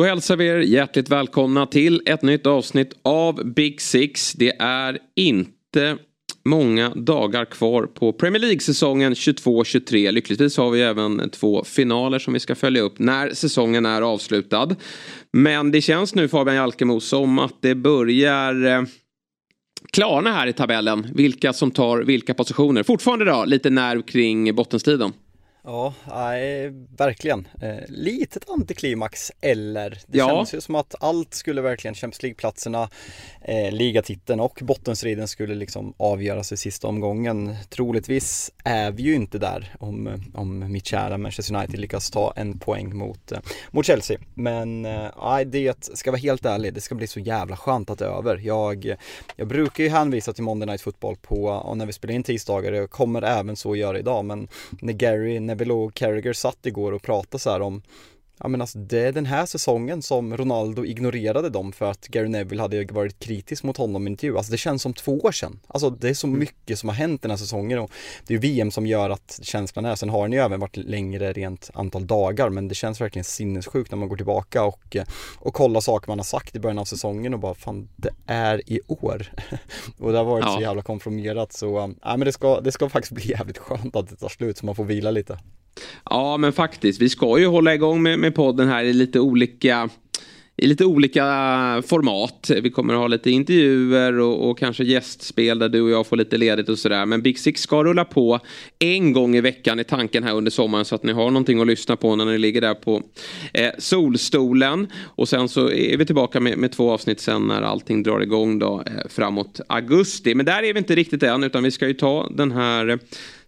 Då hälsar vi er hjärtligt välkomna till ett nytt avsnitt av Big Six. Det är inte många dagar kvar på Premier League-säsongen 22-23. Lyckligtvis har vi även två finaler som vi ska följa upp när säsongen är avslutad. Men det känns nu Fabian Jalkemo som att det börjar eh, klarna här i tabellen. Vilka som tar vilka positioner. Fortfarande då lite nerv kring bottenstriden. Ja, nej, verkligen. Eh, litet antiklimax eller? Det ja. känns ju som att allt skulle verkligen, Champions League-platserna, eh, ligatiteln och bottenstriden skulle liksom avgöras i sista omgången. Troligtvis är vi ju inte där om, om mitt kära Manchester United lyckas ta en poäng mot, eh, mot Chelsea. Men eh, det ska vara helt ärlig, det ska bli så jävla skönt att det är över. Jag, jag brukar ju hänvisa till Monday Night Football på, när vi spelar in tisdagar, jag kommer även så göra idag, men när Gary Neville och Carragher satt igår och pratade så här om Ja men alltså det är den här säsongen som Ronaldo ignorerade dem för att Gary Neville hade varit kritisk mot honom i en intervju. Alltså det känns som två år sedan. Alltså det är så mm. mycket som har hänt den här säsongen och det är VM som gör att känslan är. Sen har den ju även varit längre rent antal dagar men det känns verkligen sinnessjukt när man går tillbaka och, och kollar saker man har sagt i början av säsongen och bara fan det är i år. och det har varit ja. så jävla konfirmerat så, ja men det ska, det ska faktiskt bli jävligt skönt att det tar slut så man får vila lite. Ja men faktiskt, vi ska ju hålla igång med, med podden här i lite olika i lite olika format. Vi kommer att ha lite intervjuer och, och, kanske gästspel där du och jag får lite ledigt och sådär. Men Big Six ska rulla på en gång i veckan i tanken här under sommaren så att ni har någonting att lyssna på när ni ligger där på eh, solstolen. Och sen så är vi tillbaka med, med två avsnitt sen när allting drar igång då eh, framåt augusti. Men där är vi inte riktigt än utan vi ska ju ta den här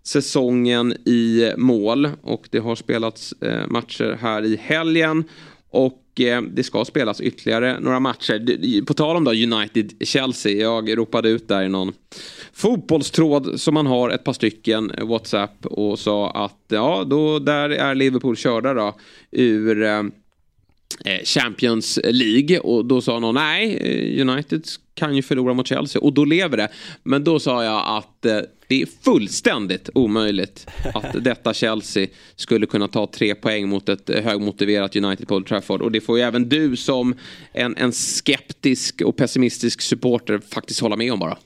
säsongen i mål och det har spelats eh, matcher här i helgen. Och eh, det ska spelas ytterligare några matcher. På tal om då United-Chelsea. Jag ropade ut där i någon fotbollstråd som man har ett par stycken eh, WhatsApp och sa att ja, då där är Liverpool körda då ur eh, eh Champions League och då sa någon nej, eh, United kan ju förlora mot Chelsea och då lever det. Men då sa jag att eh, det är fullständigt omöjligt att detta Chelsea skulle kunna ta tre poäng mot ett högmotiverat United på Old Trafford. Och det får ju även du som en, en skeptisk och pessimistisk supporter faktiskt hålla med om bara.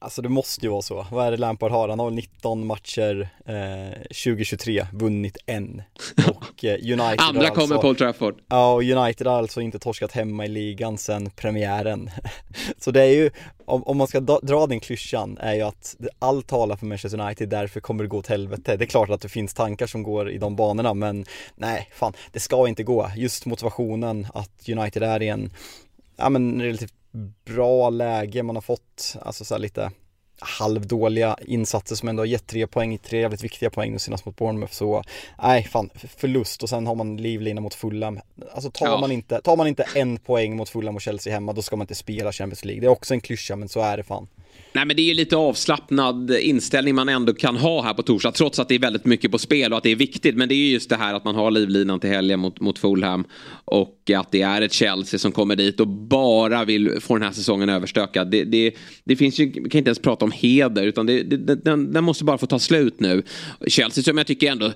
Alltså det måste ju vara så. Vad är det Lampard har? Han har 19 matcher eh, 2023, vunnit en. Och eh, United Andra kommer alltså, på Old Trafford. Ja, och United har alltså inte torskat hemma i ligan sedan premiären. så det är ju, om, om man ska dra den klyschan, är ju att allt talar för Manchester United, därför kommer det gå åt helvete. Det är klart att det finns tankar som går i de banorna, men nej, fan, det ska inte gå. Just motivationen att United är i en ja men relativt bra läge, man har fått alltså så lite halvdåliga insatser som ändå har gett tre poäng, tre jävligt viktiga poäng nu senast mot Bournemouth så nej fan förlust och sen har man livlina mot Fulham. Alltså tar, ja. man inte, tar man inte en poäng mot Fulham och Chelsea hemma då ska man inte spela Champions League. Det är också en klyscha men så är det fan. Nej men det är ju lite avslappnad inställning man ändå kan ha här på torsdag. Trots att det är väldigt mycket på spel och att det är viktigt. Men det är ju just det här att man har livlinan till helgen mot, mot Fulham. Och att det är ett Chelsea som kommer dit och bara vill få den här säsongen överstökad. Det, det, det finns ju, vi kan inte ens prata om heder utan det, det, den, den måste bara få ta slut nu. Chelsea som jag tycker ändå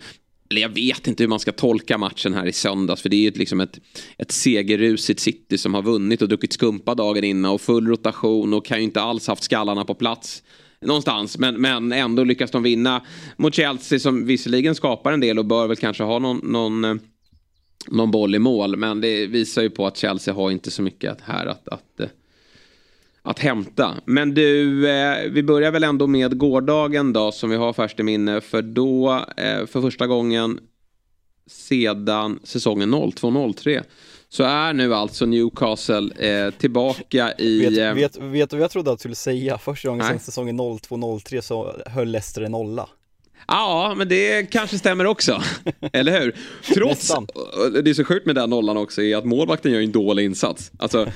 eller jag vet inte hur man ska tolka matchen här i söndags. För det är ju liksom ett, ett segerrusigt City som har vunnit och druckit skumpa dagen innan och full rotation och kan ju inte alls haft skallarna på plats någonstans. Men, men ändå lyckas de vinna mot Chelsea som visserligen skapar en del och bör väl kanske ha någon, någon, eh, någon boll i mål. Men det visar ju på att Chelsea har inte så mycket här att, att eh, att hämta. Men du, eh, vi börjar väl ändå med gårdagen då som vi har färskt i minne. För då, eh, för första gången sedan säsongen 02-03 så är nu alltså Newcastle eh, tillbaka i... Vet, eh, vet, vet du vad jag trodde att du skulle säga? Första gången sedan säsongen 02-03 så höll Leicester en nolla. Ja, men det kanske stämmer också. Eller hur? Trots, det är så sjukt med den nollan också, är att målvakten gör en dålig insats. Alltså,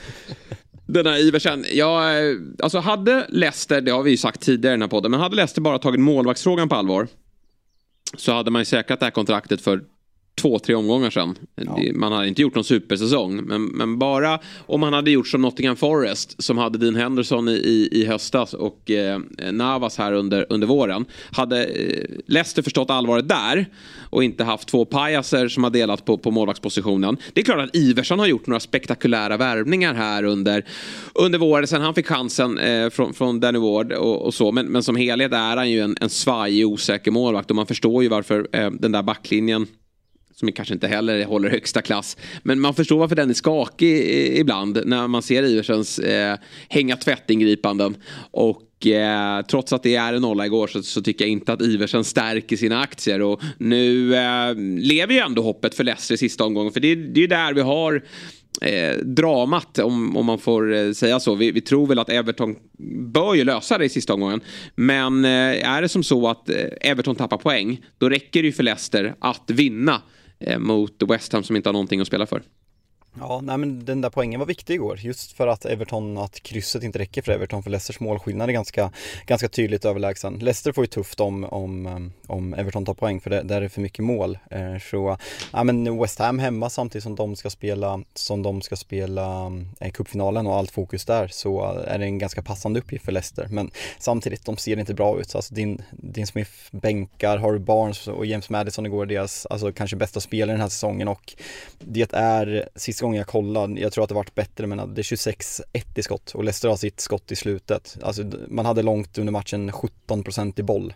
den här Iversen, ja, eh, alltså hade Leicester, det har vi ju sagt tidigare i den här podden, men hade Leicester bara tagit målvaktsfrågan på allvar så hade man ju säkrat det här kontraktet för två, tre omgångar sedan. Ja. Man hade inte gjort någon supersäsong. Men, men, bara om man hade gjort som Nottingham Forest som hade Dean Henderson i, i, höstas och eh, Navas här under, under våren. Hade eh, Leicester förstått allvaret där och inte haft två pajaser som har delat på, på målvaktspositionen. Det är klart att Iversson har gjort några spektakulära värvningar här under, under våren sen han fick chansen eh, från, från Danny Ward och, och, så. Men, men som helhet är han ju en, en svajig, osäker målvakt och man förstår ju varför eh, den där backlinjen som kanske inte heller håller högsta klass. Men man förstår varför den är skakig ibland när man ser Iversens eh, hänga tvättingripanden. Och eh, trots att det är en nolla igår så, så, tycker jag inte att Iversen stärker sina aktier. Och nu eh, lever ju ändå hoppet för Leicester i sista omgången. För det, det är ju där vi har eh, dramat om, om man får eh, säga så. Vi, vi, tror väl att Everton bör ju lösa det i sista omgången. Men eh, är det som så att eh, Everton tappar poäng då räcker det ju för Leicester att vinna Eh, Eh, mot West Ham som inte har någonting att spela för. Ja, nej men den där poängen var viktig igår just för att Everton, att krysset inte räcker för Everton för Leicesters målskillnad är ganska, ganska tydligt överlägsen. Leicester får ju tufft om, om, eh, om Everton tar poäng för det, där är det för mycket mål. Eh, så, ja men West Ham hemma samtidigt som de ska spela, som de ska spela eh, cupfinalen och allt fokus där så är det en ganska passande uppgift för Leicester. Men samtidigt, de ser inte bra ut. Alltså din, din Smith bänkar, Harry Barnes och James Madison igår deras, alltså kanske bästa spelare den här säsongen och det är sista gången jag kollade, jag tror att det varit bättre men det är 26-1 i skott och Leicester har sitt skott i slutet. Alltså man hade långt under matchen 17% i boll.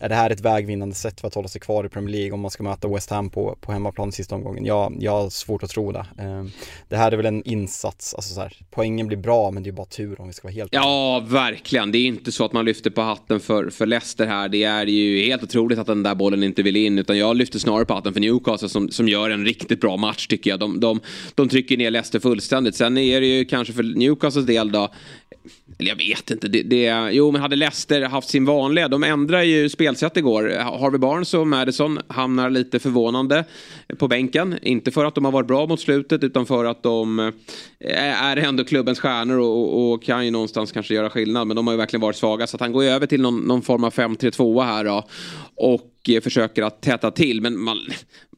Är det här ett vägvinnande sätt för att hålla sig kvar i Premier League om man ska möta West Ham på, på hemmaplan sista omgången? Jag, jag har svårt att tro det. Ehm, det här är väl en insats, alltså så här, poängen blir bra men det är bara tur om vi ska vara helt Ja, verkligen. Det är inte så att man lyfter på hatten för, för Leicester här. Det är ju helt otroligt att den där bollen inte vill in utan jag lyfter snarare på hatten för Newcastle som, som gör en riktigt bra match tycker jag. De, de, de trycker ner Leicester fullständigt. Sen är det ju kanske för Newcastles del då eller jag vet inte. Det, det, jo, men hade Leicester haft sin vanliga. De ändrar ju spelsätt igår. Harvey Barnes och Madison hamnar lite förvånande på bänken. Inte för att de har varit bra mot slutet utan för att de eh, är ändå klubbens stjärnor och, och kan ju någonstans kanske göra skillnad. Men de har ju verkligen varit svaga. Så att han går över till någon, någon form av 5-3-2 här då. Och eh, försöker att täta till. Men man,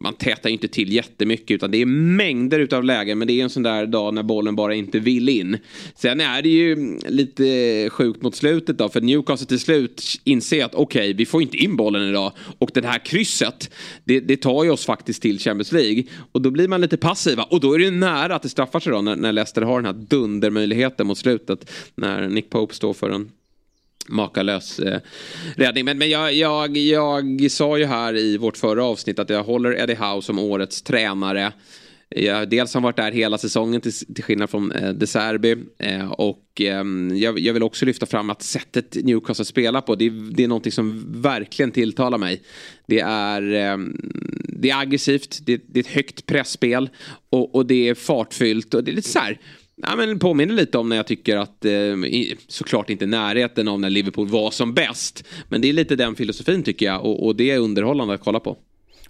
man tätar inte till jättemycket utan det är mängder utav lägen. Men det är en sån där dag när bollen bara inte vill in. Sen är det ju lite Lite eh, sjukt mot slutet då. För Newcastle till slut inser att okej, okay, vi får inte in bollen idag. Och det här krysset, det, det, tar ju oss faktiskt till Champions League. Och då blir man lite passiva. Och då är det nära att det straffar sig då när, när Leicester har den här dundermöjligheten mot slutet. När Nick Pope står för en makalös eh, räddning. Men, men jag, jag, jag sa ju här i vårt förra avsnitt att jag håller Eddie Howe som årets tränare. Jag, dels har han varit där hela säsongen till, till skillnad från eh, De Serbi. Eh, och eh, jag, jag, vill också lyfta fram att sättet Newcastle spelar på det, det är någonting som verkligen tilltalar mig. Det är, eh, det är aggressivt, det, det, är ett högt pressspel och, och det är fartfyllt och det är lite så här Ja, men påminner lite om när jag tycker att, eh, såklart inte närheten av när Liverpool var som bäst. Men det är lite den filosofin tycker jag och, och det är underhållande att kolla på.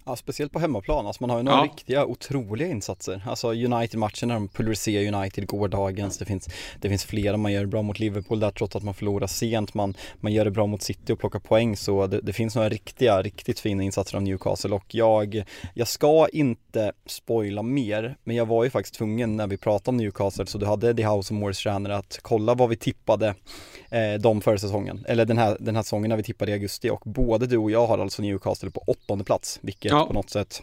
Ja, speciellt på hemmaplan. Alltså man har ju några ja. riktiga otroliga insatser. Alltså United-matchen när de pulveriserar United gårdagens. Det finns, det finns flera man gör bra mot Liverpool där trots att man förlorar sent. Man, man gör det bra mot City och plockar poäng. Så det, det finns några riktiga, riktigt fina insatser av Newcastle. Och jag, jag ska inte spoila mer. Men jag var ju faktiskt tvungen när vi pratade om Newcastle. Så du hade Eddie House och Morris tränare att kolla vad vi tippade eh, de förra säsongen. Eller den här, den här säsongen när vi tippade i augusti. Och både du och jag har alltså Newcastle på åttonde plats. Vilket ja. på något sätt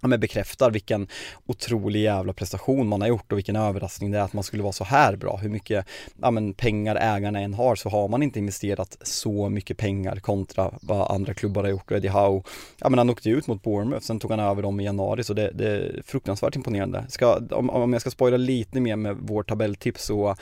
ja, men bekräftar vilken otrolig jävla prestation man har gjort och vilken överraskning det är att man skulle vara så här bra. Hur mycket ja, men pengar ägarna än har så har man inte investerat så mycket pengar kontra vad andra klubbar har gjort. Eddie Howe, ja men han åkte ut mot Bournemouth, sen tog han över dem i januari så det, det är fruktansvärt imponerande. Ska, om, om jag ska spoila lite mer med vår tabelltips så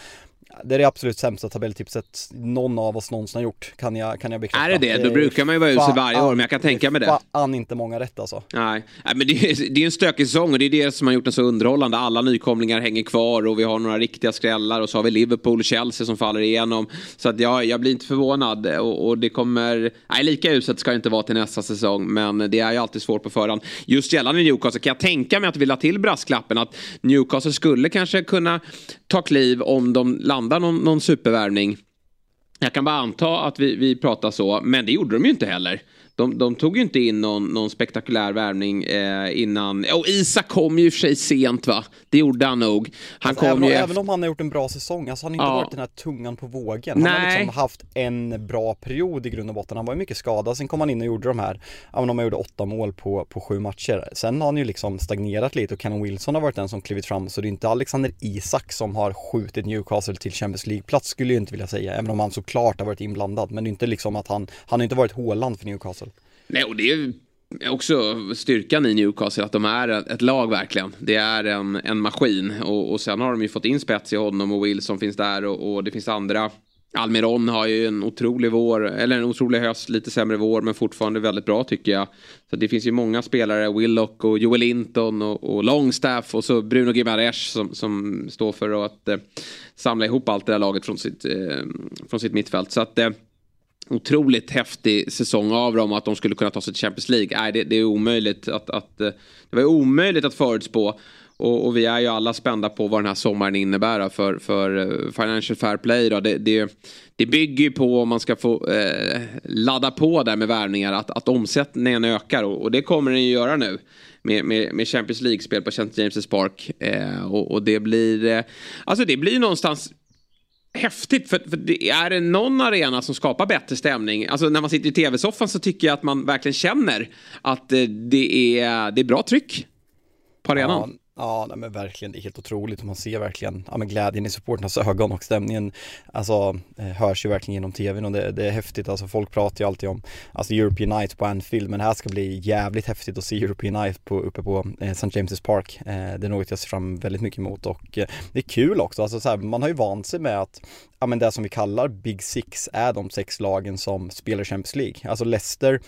det är det absolut sämsta tabelltipset någon av oss någonsin har gjort, kan jag, kan jag bekräfta. Är det det? Då brukar man ju vara usel varje år, men jag kan tänka mig det. Fan inte många rätt alltså. Nej, Nej men det är, det är en stökig säsong och det är det som har gjort den så underhållande. Alla nykomlingar hänger kvar och vi har några riktiga skrällar och så har vi Liverpool och Chelsea som faller igenom. Så att jag, jag blir inte förvånad och, och det kommer, nej lika uselt ska det inte vara till nästa säsong, men det är ju alltid svårt på förhand. Just gällande Newcastle kan jag tänka mig att vi la till brasklappen att Newcastle skulle kanske kunna ta kliv om de landar någon, någon supervärvning. Jag kan bara anta att vi, vi pratar så, men det gjorde de ju inte heller de, de tog ju inte in någon, någon spektakulär värvning eh, innan. Och Isak kom ju för sig sent va? Det gjorde han nog. Han alltså, kom även, ju om, även om han har gjort en bra säsong, alltså han har inte ja. varit den här tungan på vågen. Han har liksom haft en bra period i grund och botten. Han var ju mycket skadad, sen kom han in och gjorde de här, ja men de gjorde åtta mål på, på sju matcher. Sen har han ju liksom stagnerat lite och Cannon Wilson har varit den som klivit fram, så det är inte Alexander Isak som har skjutit Newcastle till Champions League-plats skulle jag inte vilja säga, även om han såklart har varit inblandad. Men det är inte liksom att han, han har inte varit Håland för Newcastle. Nej, och det är också styrkan i Newcastle att de är ett lag verkligen. Det är en, en maskin och, och sen har de ju fått in spets i honom och Wilson finns där och, och det finns andra. Almiron har ju en otrolig vår, eller en otrolig höst, lite sämre vår men fortfarande väldigt bra tycker jag. Så det finns ju många spelare, Willock och Joel Linton och, och Longstaff och så Bruno Gimares som, som står för att eh, samla ihop allt det där laget från sitt, eh, från sitt mittfält. Så att eh, otroligt häftig säsong av dem att de skulle kunna ta sig till Champions League. Nej, det, det är omöjligt att, att, eh, det var omöjligt att förutspå. Och, och, vi är ju alla spända på vad den här sommaren innebär för, för eh, Financial Fair Play. Då. Det, det, det bygger ju på om man ska få eh, ladda på där med värvningar att, att omsättningen ökar och, och det kommer den ju göra nu. Med, med, med Champions League-spel på St. James' Park. Eh, och, och, det blir, eh, alltså det blir någonstans häftigt. För, för det är det någon arena som skapar bättre stämning. Alltså när man sitter i tv-soffan så tycker jag att man verkligen känner att eh, det är, det är bra tryck på arenan. Ja. Ja, nej, men verkligen, det är helt otroligt och man ser verkligen ja, men glädjen i supporternas ögon och stämningen alltså eh, hörs ju verkligen genom tvn och det, det, är häftigt, alltså folk pratar ju alltid om alltså European Night på Anfield men det här ska bli jävligt häftigt att se European Night på, uppe på eh, St. James' Park. Eh, det är något jag ser fram väldigt mycket emot och eh, det är kul också, alltså så här, man har ju vant sig med att ja men det som vi kallar Big Six är de sex lagen som spelar Champions League. Alltså Leicester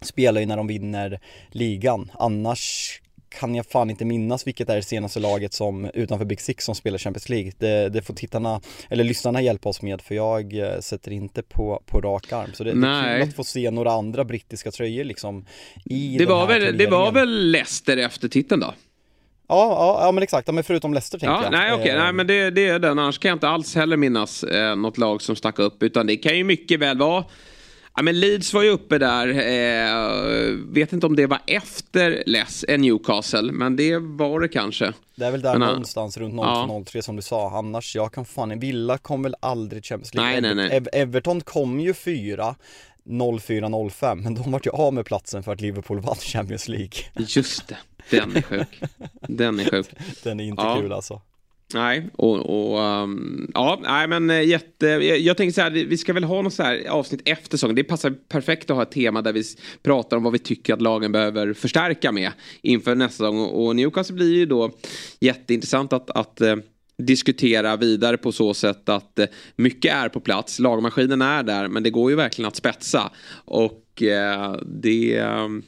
spelar ju när de vinner ligan, annars kan jag fan inte minnas vilket är det senaste laget som utanför Big Six som spelar Champions League. Det, det får tittarna, eller lyssnarna hjälpa oss med för jag eh, sätter inte på, på rak arm. Så det, det är kul att få se några andra brittiska tröjor liksom i det var väl, Det var väl Leicester efter titeln då? Ja, ja, ja men exakt, ja, men förutom Leicester tänker ja, jag. Nej okej, okay. nej men det, det är den, annars kan jag inte alls heller minnas eh, något lag som stack upp utan det kan ju mycket väl vara Ja, men Leeds var ju uppe där. Eh, vet inte om det var efter Les, eh, Newcastle, men det var det kanske. Det är väl där men, någonstans runt 0-3 ja. som du sa. Annars, jag kan fan, Villa kom väl aldrig Champions League. Nej, nej, nej. Everton kom ju fyra. 04-05 men de vart ju av med platsen för att Liverpool vann Champions League. Just det, den är sjuk. Den är sjuk. Den är inte ja. kul alltså. Nej, och, och um, ja, nej men eh, jätte, jag, jag tänker så här, vi ska väl ha något så här avsnitt efter säsongen. Det passar perfekt att ha ett tema där vi pratar om vad vi tycker att lagen behöver förstärka med inför nästa säsong. Och Newcastle blir ju då jätteintressant att, att eh, diskutera vidare på så sätt att eh, mycket är på plats. Lagmaskinen är där, men det går ju verkligen att spetsa. Och eh, det ehm,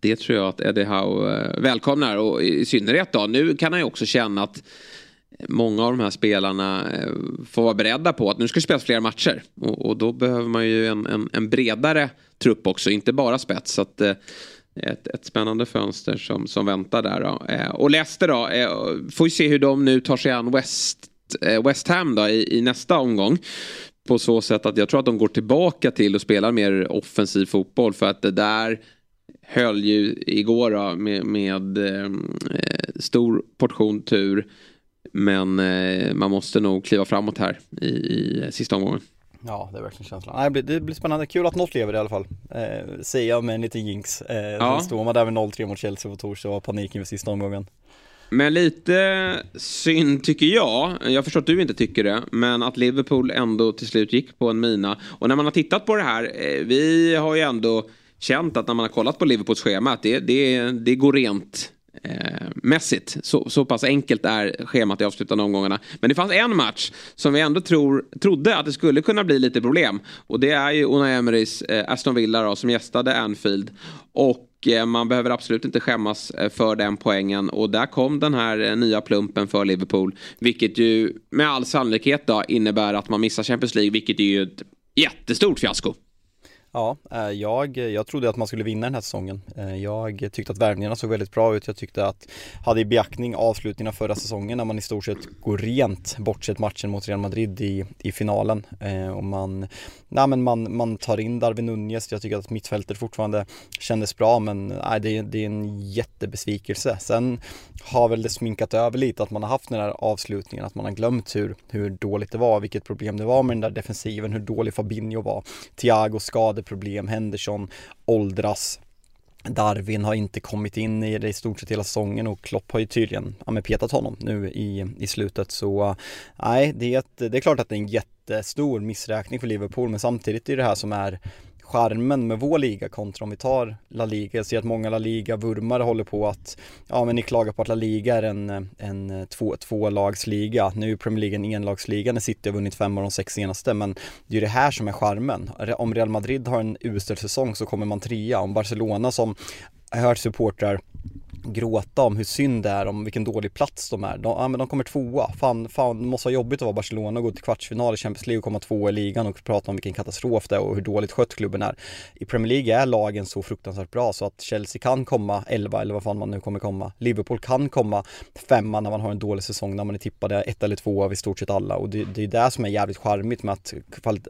det tror jag att Eddie Howe eh, välkomnar och i synnerhet då. Nu kan han ju också känna att många av de här spelarna eh, får vara beredda på att nu ska det spelas fler matcher. Och, och då behöver man ju en, en, en, bredare trupp också, inte bara spets. Så att, eh, ett, ett spännande fönster som, som väntar där. Då. Eh, och Leicester då, får ju se hur de nu tar sig an West, West Ham då, i, i nästa omgång på så sätt att jag tror att de går tillbaka till att spela mer offensiv fotboll för att det där höll ju igår då, med, med eh, stor portion tur. Men eh, man måste nog kliva framåt här i, i sista omgången. Ja, det är verkligen känslan. Nej, det, blir, det blir spännande. Kul att något lever i alla fall. Eh, säger jag med en liten jinx. Eh, ja. Sen står man där med 0-3 mot Chelsea på torsdag och har panik inför sista omgången. Men lite synd tycker jag, jag förstår att du inte tycker det, men att Liverpool ändå till slut gick på en mina. Och när man har tittat på det här, eh, vi har ju ändå känt att när man har kollat på Liverpools schema att det, det, det går rent eh, mässigt. Så, så pass enkelt är schemat i avslutande omgångarna. Men det fanns en match som vi ändå tror, trodde att det skulle kunna bli lite problem. Och det är ju Unai Emerys eh, Aston Villa då, som gästade Anfield. Och eh, man behöver absolut inte skämmas eh, för den poängen. Och där kom den här eh, nya plumpen för Liverpool. Vilket ju med all sannolikhet då innebär att man missar Champions League. Vilket är ju ett jättestort fiasko. Ja, eh, jag, jag trodde att man skulle vinna den här säsongen. Eh, jag tyckte att värvningarna såg väldigt bra ut. Jag tyckte att, hade i beaktning avslutningen av förra säsongen när man i stort sett går rent bortsett matchen mot Real Madrid i, i finalen. Eh, och man, nej men man, man tar in Darwin Nunez. Jag tycker att mittfältet fortfarande kändes bra men nej, det, det är en jättebesvikelse. Sen har väl det sminkat över lite att man har haft den här avslutningen, att man har glömt hur, hur dåligt det var, vilket problem det var med den där defensiven, hur dålig Fabinho var. Thiago skadeproblem, Henderson åldras. Darwin har inte kommit in i det i stort sett hela säsongen och Klopp har ju tydligen ja, petat honom nu i, i slutet så nej, det är, ett, det är klart att det är en jättestor missräkning för Liverpool men samtidigt är det här som är charmen med vår liga kontra om vi tar La Liga. Jag ser att många La Liga-vurmare håller på att, ja men ni klagar på att La Liga är en, en två, tvålagsliga. Nu är Premier League en enlagsliga när City har vunnit fem av de sex senaste, men det är ju det här som är charmen. Om Real Madrid har en usel säsong så kommer man trea. Om Barcelona som jag har hört supportrar gråta om hur synd det är, om vilken dålig plats de är. De, ja, men de kommer tvåa. Fan, fan, det måste vara jobbigt att vara Barcelona och gå till kvartsfinal i Champions League och komma tvåa i ligan och prata om vilken katastrof det är och hur dåligt skött klubben är. I Premier League är lagen så fruktansvärt bra så att Chelsea kan komma 11 eller vad fan man nu kommer komma. Liverpool kan komma femma när man har en dålig säsong, när man är tippade ett eller två av i stort sett alla och det, det är det som är jävligt charmigt med att,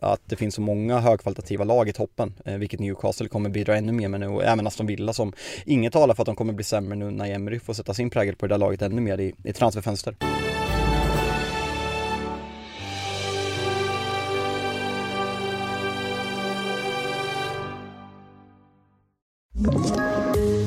att det finns så många högkvalitativa lag i toppen, eh, vilket Newcastle kommer bidra ännu mer med nu och även Aston Villa som inget talar för att de kommer bli sämre nu när Emery får sätta sin prägel på det där laget ännu mer i, i transferfönster.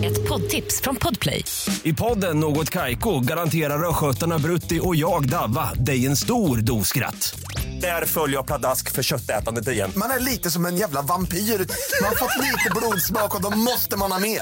Ett poddtips från Podplay. I podden Något Kaiko garanterar östgötarna Brutti och jag, Davva, dig en stor dos skratt. Där följer jag pladask för köttätandet igen. Man är lite som en jävla vampyr. Man har fått lite blodsmak och då måste man ha mer.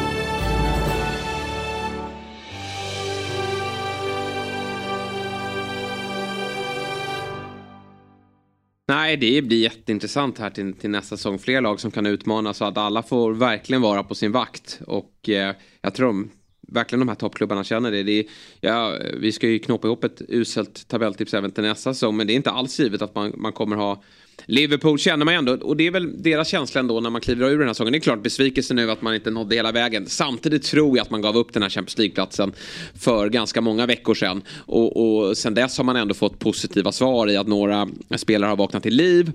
Nej, det blir jätteintressant här till, till nästa säsong. Fler lag som kan utmana så att alla får verkligen vara på sin vakt. Och eh, jag tror de, verkligen de här toppklubbarna känner det. det är, ja, vi ska ju knåpa ihop ett uselt tabelltips även till nästa säsong. Men det är inte alls givet att man, man kommer ha Liverpool känner man ändå, och det är väl deras känsla ändå när man kliver ur den här säsongen. Det är klart besvikelse nu att man inte nådde hela vägen. Samtidigt tror jag att man gav upp den här Champions League-platsen för ganska många veckor sedan. Och, och sen dess har man ändå fått positiva svar i att några spelare har vaknat till liv.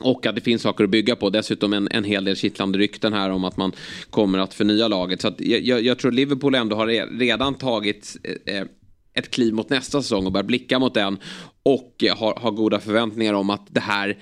Och att det finns saker att bygga på. Dessutom en, en hel del kittlande rykten här om att man kommer att förnya laget. Så jag, jag, tror Liverpool ändå har redan tagit eh, eh ett kliv mot nästa säsong och börjar blicka mot den. Och eh, har, har goda förväntningar om att det här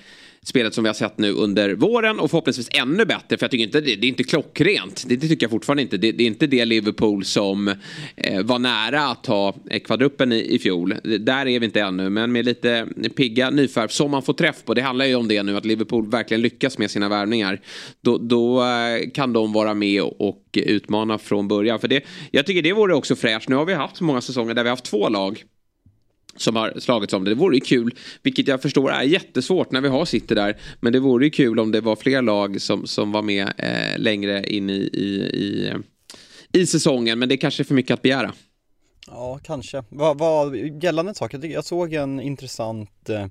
spelet som vi har sett nu under våren och förhoppningsvis ännu bättre. För jag tycker inte det, det är inte klockrent. Det, det tycker jag fortfarande inte. Det, det, är inte det Liverpool som eh, var nära att ta kvadruppen i, i fjol. Där är vi inte ännu. Men med lite pigga nyfärv som man får träff på. Det handlar ju om det nu att Liverpool verkligen lyckas med sina värvningar. Då, då eh, kan de vara med och, och utmana från början. För det, jag tycker det vore också fräscht. Nu har vi haft så många säsonger där vi har haft två lag som har slagits om det. Det vore ju kul, vilket jag förstår är jättesvårt när vi har City där. Men det vore ju kul om det var fler lag som, som var med eh, längre in i, i, i, i säsongen. Men det är kanske är för mycket att begära. Ja, kanske. Vad, vad, gällande saker, jag, jag såg en intressant eh,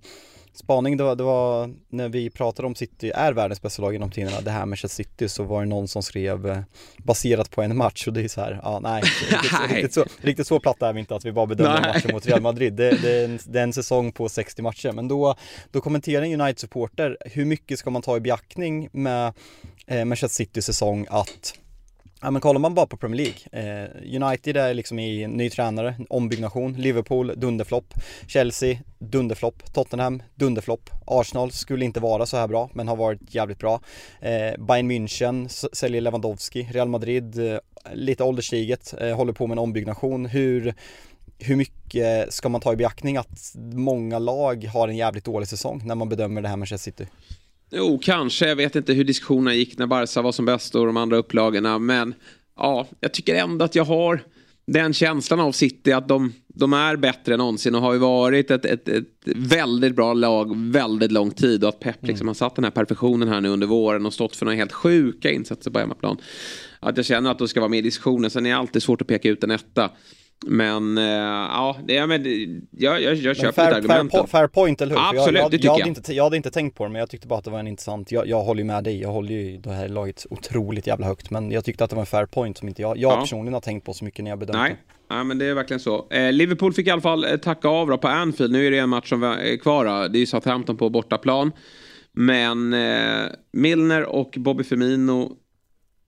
spaning, det var, det var, när vi pratade om City är världens bästa lag genom tiderna, det här med City så var det någon som skrev eh, baserat på en match och det är så här, ja nej, riktigt, riktigt, så, riktigt så platta är vi inte att vi bara bedömer matchen mot Real Madrid. Det, det, är en, det är en säsong på 60 matcher, men då, då kommenterar en United-supporter, hur mycket ska man ta i beaktning med eh, Manchester City säsong att Ja men kollar man bara på Premier League, eh, United är liksom i ny tränare, ombyggnation, Liverpool dunderflopp, Chelsea dunderflopp, Tottenham dunderflopp, Arsenal skulle inte vara så här bra men har varit jävligt bra. Eh, Bayern München säljer Lewandowski, Real Madrid eh, lite ålderstiget, eh, håller på med en ombyggnation. Hur, hur mycket ska man ta i beaktning att många lag har en jävligt dålig säsong när man bedömer det här med Manchester City? Jo, kanske. Jag vet inte hur diskussionerna gick när Barca var som bäst och de andra upplagorna. Men ja, jag tycker ändå att jag har den känslan av City att de, de är bättre än någonsin och har ju varit ett, ett, ett väldigt bra lag väldigt lång tid och att Pep liksom mm. har satt den här perfektionen här nu under våren och stått för några helt sjuka insatser på hemmaplan. Att jag känner att de ska vara med i diskussionen. Sen är det alltid svårt att peka ut en etta. Men äh, ja, det, men, jag, jag, jag köper fair, argumenten. Fair, fair point, eller hur? Absolut, jag, det tycker jag. jag. Hade inte, jag hade inte tänkt på det, men jag tyckte bara att det var en intressant, jag, jag håller ju med dig, jag håller ju det här laget otroligt jävla högt, men jag tyckte att det var en fair point som inte jag, jag ja. personligen har tänkt på så mycket när jag bedömt Nej. det. Ja, men det är verkligen så. Eh, Liverpool fick i alla fall eh, tacka av då på Anfield. Nu är det en match som är kvar. Då. Det är ju Southampton på bortaplan. Men eh, Milner och Bobby Firmino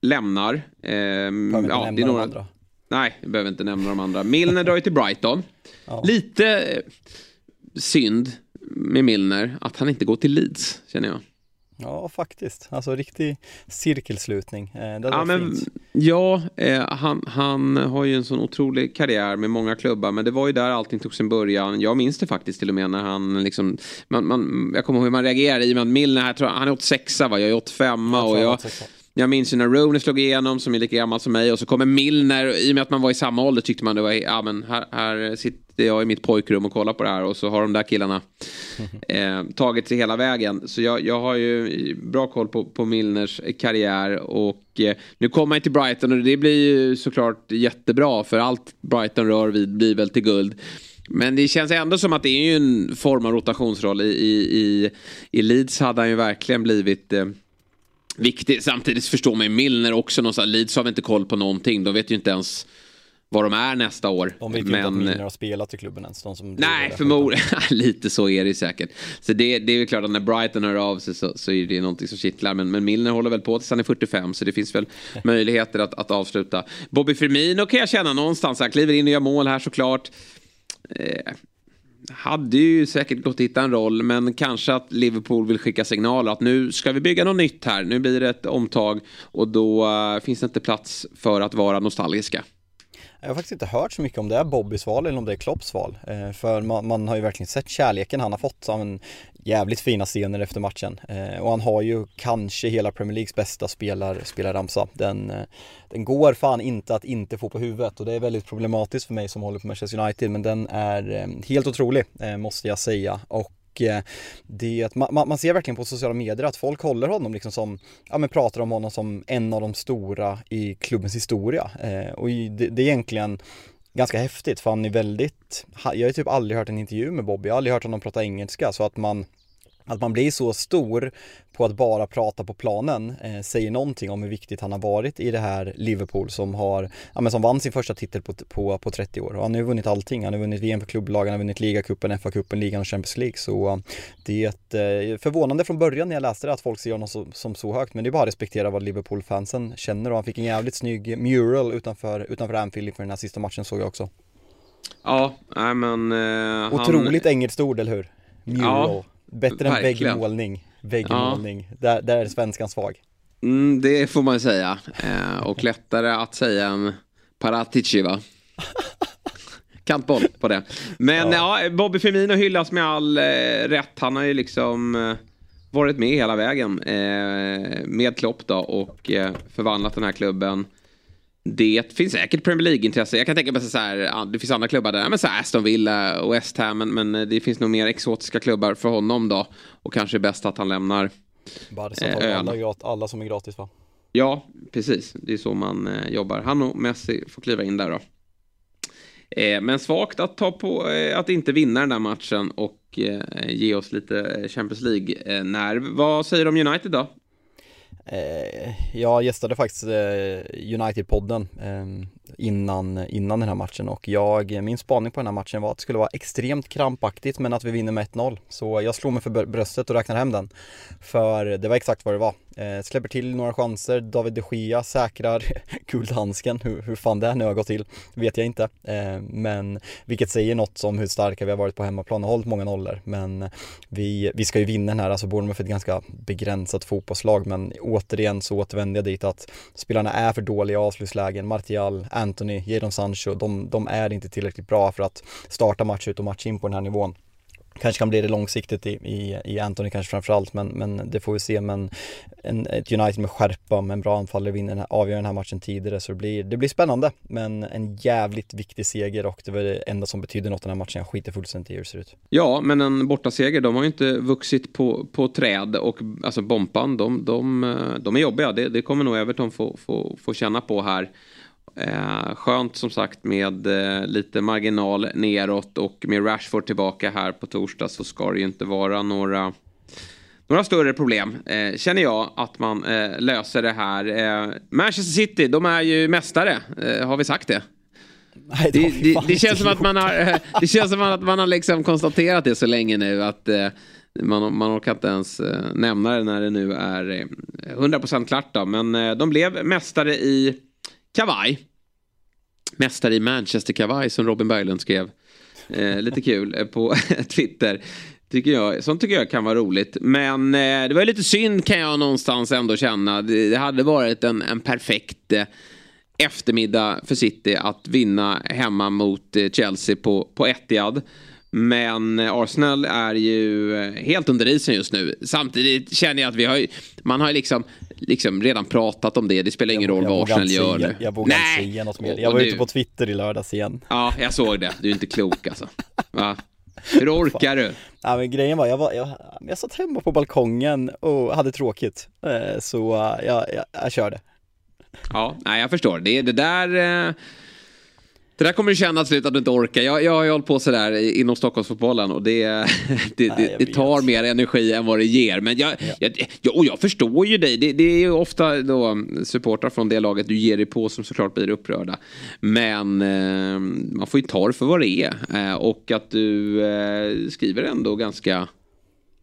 lämnar. Eh, ja, det är några... Nej, jag behöver inte nämna de andra. Milner drar ju till Brighton. Ja. Lite eh, synd med Milner att han inte går till Leeds, känner jag. Ja, faktiskt. Alltså riktig cirkelslutning. Eh, det ja, men, ja eh, han, han har ju en sån otrolig karriär med många klubbar. Men det var ju där allting tog sin början. Jag minns det faktiskt till och med när han liksom... Man, man, jag kommer ihåg hur man reagerade i och med att Milner, här, han är 86 va? Jag är 85 och jag... Jag minns ju när Rooney slog igenom som är lika gammal som mig och så kommer Milner. I och med att man var i samma ålder tyckte man det var, ja men här, här sitter jag i mitt pojkrum och kollar på det här och så har de där killarna eh, tagit sig hela vägen. Så jag, jag har ju bra koll på, på Milners karriär och eh, nu kommer han till Brighton och det blir ju såklart jättebra för allt Brighton rör vid blir väl till guld. Men det känns ändå som att det är ju en form av rotationsroll. I, i, i, i Leeds hade han ju verkligen blivit eh, viktig. Samtidigt förstår man ju Milner också någonstans. Leeds har väl inte koll på någonting. De vet ju inte ens vad de är nästa år. De vet ju men... inte att Milner har spelat i klubben ens. De som Nej, förmodligen. Lite så är det säkert. Så det, det är ju klart att när Brighton hör av sig så, så är det någonting som kittlar. Men, men Milner håller väl på tills han är 45 så det finns väl möjligheter att, att avsluta. Bobby Firmino kan jag känna någonstans. Han kliver in och gör mål här såklart. Eh, hade ju säkert gått att hitta en roll men kanske att Liverpool vill skicka signaler att nu ska vi bygga något nytt här. Nu blir det ett omtag och då eh, finns det inte plats för att vara nostalgiska. Jag har faktiskt inte hört så mycket om det är Bobbys val eller om det är Klopps val. Eh, för man, man, har ju verkligen sett kärleken han har fått jävligt fina scener efter matchen. Eh, och han har ju kanske hela Premier Leagues bästa spelar, spelarramsa. Den, eh, den går fan inte att inte få på huvudet och det är väldigt problematiskt för mig som håller på Manchester United men den är eh, helt otrolig eh, måste jag säga. Och eh, det, man, man ser verkligen på sociala medier att folk håller honom liksom som, ja men pratar om honom som en av de stora i klubbens historia. Eh, och det, det är egentligen ganska häftigt för han är väldigt, jag har typ aldrig hört en intervju med Bobby, jag har aldrig hört honom prata engelska så att man att man blir så stor på att bara prata på planen eh, säger någonting om hur viktigt han har varit i det här Liverpool som har, ja men som vann sin första titel på, på, på 30 år och han har ju vunnit allting. Han har vunnit VM för klubblagen, han har vunnit ligacupen, FA-cupen, ligan och Champions League så uh, det är ett, eh, förvånande från början när jag läste det att folk ser honom så, som så högt men det är bara att respektera vad Liverpool-fansen känner och han fick en jävligt snygg mural utanför, utanför Anfield inför den här sista matchen såg jag också. Ja, nej men uh, Otroligt han... engelskt ord, eller hur? Mural. Ja. Bättre än väggmålning. Väggmålning. Ja. Där, där är svenskan svag. Mm, det får man säga. Eh, och lättare att säga än Paratici va? Kantboll på det. Men ja. ja, Bobby Firmino hyllas med all eh, rätt. Han har ju liksom eh, varit med hela vägen eh, med Klopp då och eh, förvandlat den här klubben det finns säkert Premier League-intresse. Jag kan tänka mig så här, det finns andra klubbar där, men så här Aston Villa och West Ham, men, men, det finns nog mer exotiska klubbar för honom då. Och kanske bäst att han lämnar Barca eh, alla, alla som är gratis va? Ja, precis. Det är så man eh, jobbar. Han och Messi får kliva in där då. Eh, men svagt att ta på eh, att inte vinna den där matchen och eh, ge oss lite eh, Champions League-när. Vad säger du om United då? Eh, jag gästade faktiskt eh, United-podden ehm, innan, innan den här matchen och jag, min spaning på den här matchen var att det skulle vara extremt krampaktigt men att vi vinner med 1-0. Så jag slog mig för bröstet och räknade hem den. För det var exakt vad det var. Eh, släpper till några chanser, David de Gea säkrar guldhandsken. Hur, hur fan det nu har gått till vet jag inte. Eh, men vilket säger något om hur starka vi har varit på hemmaplan och hållit många nollor. Men vi, vi ska ju vinna den här, alltså Bournemouth är ett ganska begränsat fotbollslag men återigen så återvänder jag dit att spelarna är för dåliga i avslutslägen. Martial, Anthony, Jadon Sancho, de, de är inte tillräckligt bra för att starta match ut och match in på den här nivån. Kanske kan bli det långsiktigt i, i, i Anthony kanske framförallt men, men det får vi se men en, ett United med skärpa med en bra anfallare vinner den här, avgör den här matchen tidigare så det blir, det blir spännande men en jävligt viktig seger och det var det enda som betyder något den här matchen. Jag skiter fullständigt i hur det ser ut. Ja men en bortaseger de har ju inte vuxit på, på träd och alltså Bompan de, de, de är jobbiga. Det, det kommer nog Everton få, få, få känna på här. Eh, skönt som sagt med eh, lite marginal neråt och med Rashford tillbaka här på torsdag så ska det ju inte vara några några större problem eh, känner jag att man eh, löser det här. Eh, Manchester City, de är ju mästare. Eh, har vi sagt det? Nej, det, det, det, känns som att man har, det känns som att man har liksom konstaterat det så länge nu att man, man orkar inte ens nämna det när det nu är 100% klart då. Men de blev mästare i kavaj. Mästare i Manchester kavaj som Robin Berglund skrev. Eh, lite kul eh, på Twitter. Tycker jag, sånt tycker jag kan vara roligt. Men eh, det var lite synd kan jag någonstans ändå känna. Det, det hade varit en, en perfekt eh, eftermiddag för City att vinna hemma mot eh, Chelsea på, på Etihad. Men eh, Arsenal är ju eh, helt under isen just nu. Samtidigt känner jag att vi har man har liksom, liksom redan pratat om det. Det spelar ingen roll vad Arsenal gör nu. Jag vågar inte säga något mer. Jag var ute på Twitter i lördags igen. Ja, jag såg det. Du är inte klok alltså. Va? Hur orkar du? Ja, men grejen var, jag, var jag, jag satt hemma på balkongen och hade tråkigt. Eh, så jag, jag, jag körde. Ja, nej, jag förstår. Det, det där... Det där kommer du känna till slut att du inte orkar. Jag, jag har ju hållit på sådär inom Stockholmsfotbollen och det, det, Nej, det, tar mer energi än vad det ger. Men jag, jag, jag, och jag förstår ju dig. Det, det är ju ofta då supportrar från det laget du ger dig på som såklart blir upprörda. Men eh, man får ju ta det för vad det är. Eh, och att du eh, skriver ändå ganska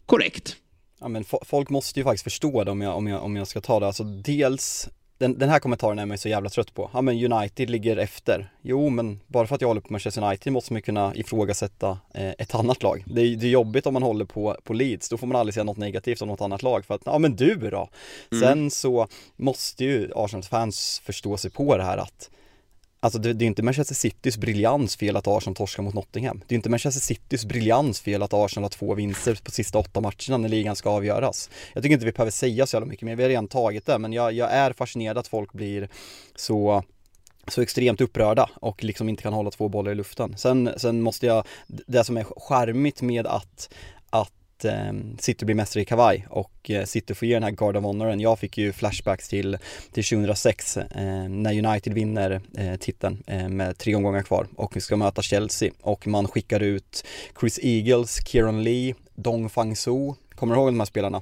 korrekt. Ja men folk måste ju faktiskt förstå det om jag, om jag, om jag ska ta det. Alltså dels den, den här kommentaren är man så jävla trött på. Ja men United ligger efter. Jo men bara för att jag håller på Manchester United måste man kunna ifrågasätta eh, ett annat lag. Det är, det är jobbigt om man håller på, på Leeds, då får man aldrig säga något negativt om något annat lag för att, ja men du då? Mm. Sen så måste ju Arsenals fans förstå sig på det här att Alltså det, det är inte Manchester Citys briljans fel att Arsenal torskar mot Nottingham. Det är inte Manchester Citys briljans fel att Arsenal har två vinster på sista åtta matcherna när ligan ska avgöras. Jag tycker inte vi behöver säga så jävla mycket mer, vi har redan tagit det, men jag, jag är fascinerad att folk blir så så extremt upprörda och liksom inte kan hålla två bollar i luften. Sen, sen måste jag, det som är charmigt med att, att eh, City blir mästare i kavaj och eh, City får ge den här Guard of Honoren. Jag fick ju flashbacks till, till 2006 eh, när United vinner eh, titeln eh, med tre omgångar kvar och vi ska möta Chelsea och man skickar ut Chris Eagles, Kieran Lee, Dong Fang Soo. Kommer du ihåg de här spelarna?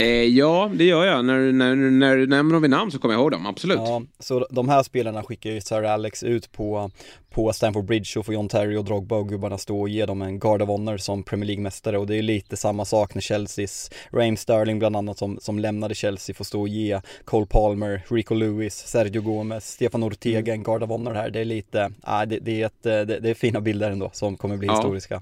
Eh, ja, det gör jag. När, när, när du nämner dem vid namn så kommer jag ihåg dem, absolut. Ja, så de här spelarna skickar ju Sir Alex ut på, på Stamford Bridge och får John Terry och Drogba och gubbarna stå och ge dem en Guard of Honor som Premier League-mästare och det är lite samma sak när Chelseas Raheem Sterling bland annat som, som lämnade Chelsea får stå och ge Cole Palmer, Rico Lewis, Sergio Gomez, Stefan Ortega mm. en Guard of Honor här. Det är lite, äh, det, det, är ett, det, det är fina bilder ändå som kommer bli ja. historiska.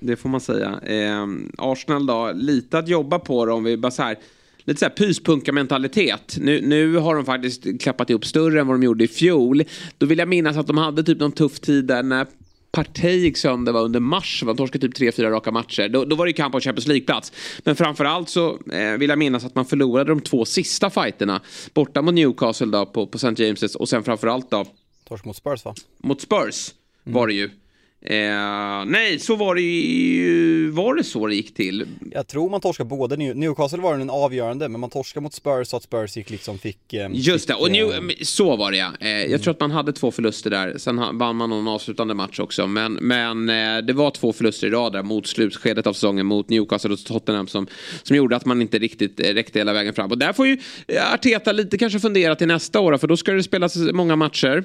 Det får man säga. Eh, Arsenal då, lite att jobba på då, om vi bara så här lite så här pyspunka-mentalitet. Nu, nu har de faktiskt klappat ihop större än vad de gjorde i fjol. Då vill jag minnas att de hade typ någon tuff tid där när Partey gick sönder var under mars. Man torskade typ tre, fyra raka matcher. Då, då var det kamp om Champions League-plats. Men framförallt så eh, vill jag minnas att man förlorade de två sista fighterna. Borta mot Newcastle då på, på St. James's och sen framförallt då. Torsk mot Spurs va? Mot Spurs mm. var det ju. Eh, nej, så var det ju, var det så det gick till? Jag tror man torskade både, Newcastle var den avgörande, men man torskade mot Spurs så att Spurs gick liksom fick... Eh, Just det, och New, eh, så var det ja. Eh, jag mm. tror att man hade två förluster där, sen vann man någon avslutande match också, men, men eh, det var två förluster i rad där mot slutskedet av säsongen mot Newcastle och Tottenham som, som gjorde att man inte riktigt eh, räckte hela vägen fram. Och där får ju Arteta lite kanske fundera till nästa år, för då ska det spelas många matcher.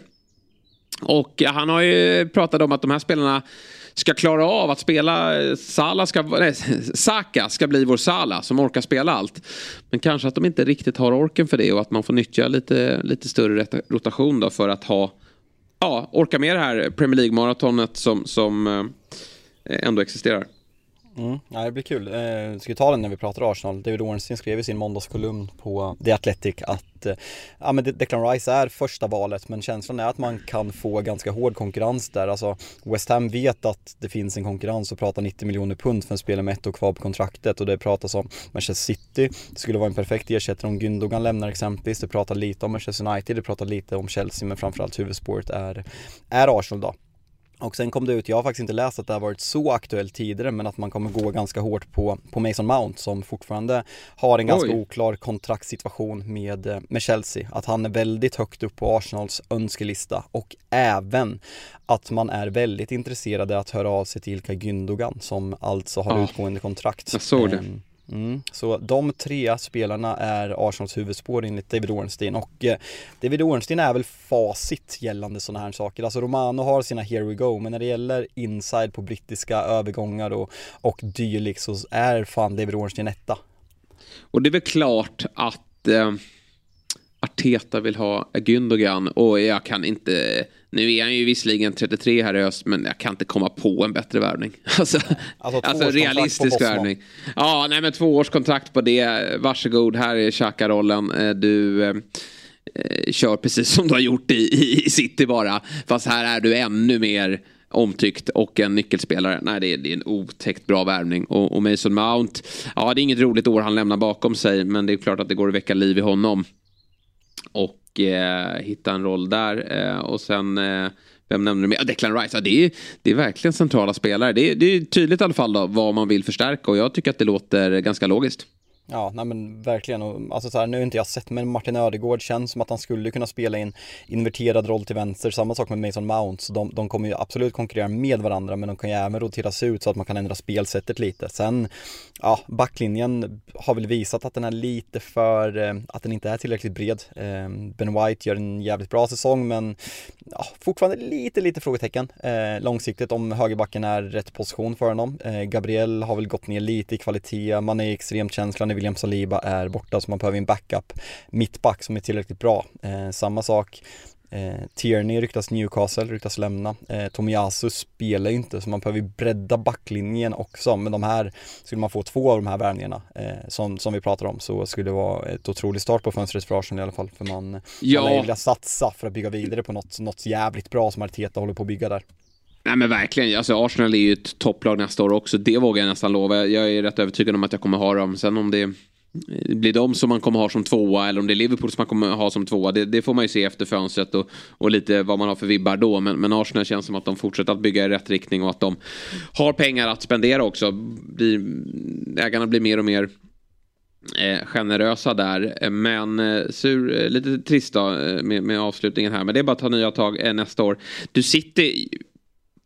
Och han har ju pratat om att de här spelarna ska klara av att spela. Sala ska, nej, Saka ska bli vår Sala som orkar spela allt. Men kanske att de inte riktigt har orken för det och att man får nyttja lite, lite större rotation då för att ha ja, orka med det här Premier League-maratonet som, som eh, ändå existerar. Mm, ja, det blir kul. Eh, ska vi ta den när vi pratar Arsenal? David Ornstein skrev i sin måndagskolumn på The Athletic att eh, ja, men Declan Rice är första valet men känslan är att man kan få ganska hård konkurrens där. Alltså West Ham vet att det finns en konkurrens och pratar 90 miljoner pund för en spelare med ett år kvar på kontraktet och det pratas om Manchester City. Det skulle vara en perfekt ersättare om Gündogan lämnar exempelvis. Det pratar lite om Manchester United, det pratar lite om Chelsea men framförallt huvudspåret är, är Arsenal då. Och sen kom det ut, jag har faktiskt inte läst att det har varit så aktuellt tidigare men att man kommer gå ganska hårt på, på Mason Mount som fortfarande har en ganska Oj. oklar kontraktssituation med, med Chelsea. Att han är väldigt högt upp på Arsenals önskelista och även att man är väldigt intresserade att höra av sig till Ilkay Gündogan som alltså har ja. utgående kontrakt. Jag såg det. Mm. Så de tre spelarna är Arsenals huvudspår enligt David Ornstein och eh, David Ornstein är väl facit gällande sådana här saker. Alltså Romano har sina here we go men när det gäller inside på brittiska övergångar och, och dylikt så är fan David Ornstein etta. Och det är väl klart att eh, Arteta vill ha Gündogan och jag kan inte nu är han ju visserligen 33 här i höst, men jag kan inte komma på en bättre värvning. Alltså, alltså, alltså realistisk värvning. Ja, nej men två års kontrakt på det. Varsågod, här är Xhaka-rollen. Eh, du eh, kör precis som du har gjort i, i City bara. Fast här är du ännu mer omtyckt och en nyckelspelare. Nej, det är, det är en otäckt bra värvning. Och, och, Mason Mount, ja det är inget roligt år han lämnar bakom sig, men det är klart att det går att väcka liv i honom. Och eh, hitta en roll där. Eh, och sen, eh, vem nämnde du mer? Declan Rice, ja, det, är, det är verkligen centrala spelare. Det är, det är tydligt i alla fall då, vad man vill förstärka och jag tycker att det låter ganska logiskt. Ja, nej men verkligen. Alltså så här, nu har inte jag sett, men Martin Ödegård känns som att han skulle kunna spela i en inverterad roll till vänster. Samma sak med Mason Mount. Så de, de kommer ju absolut konkurrera med varandra, men de kan ju även roteras ut så att man kan ändra spelsättet lite. Sen, ja, backlinjen har väl visat att den är lite för, eh, att den inte är tillräckligt bred. Eh, ben White gör en jävligt bra säsong, men ja, fortfarande lite, lite frågetecken eh, långsiktigt om högerbacken är rätt position för honom. Gabriel har väl gått ner lite i kvalitet, man är extremt känslig när William Saliba är borta så man behöver en backup mittback som är tillräckligt bra. Samma sak Eh, Tierney ryktas Newcastle, ryktas lämna. Eh, Tomiyasu spelar ju inte så man behöver bredda backlinjen också. Men de här, skulle man få två av de här värvningarna eh, som, som vi pratar om så skulle det vara ett otroligt start på fönstret för Arsenal i alla fall. För man, ja. man vilja satsa för att bygga vidare på något, något jävligt bra som Arteta håller på att bygga där. Nej men verkligen, alltså Arsenal är ju ett topplag nästa år också. Det vågar jag nästan lova. Jag är rätt övertygad om att jag kommer ha dem. Sen om det Eh, blir de som man kommer ha som tvåa eller om det är Liverpool som man kommer ha som tvåa. Det, det får man ju se efter fönstret och, och lite vad man har för vibbar då. Men, men, Arsenal känns som att de fortsätter att bygga i rätt riktning och att de har pengar att spendera också. Blir, ägarna blir mer och mer eh, generösa där. Men eh, sur, eh, lite trist då eh, med, med avslutningen här. Men det är bara att ta nya tag eh, nästa år. Du sitter...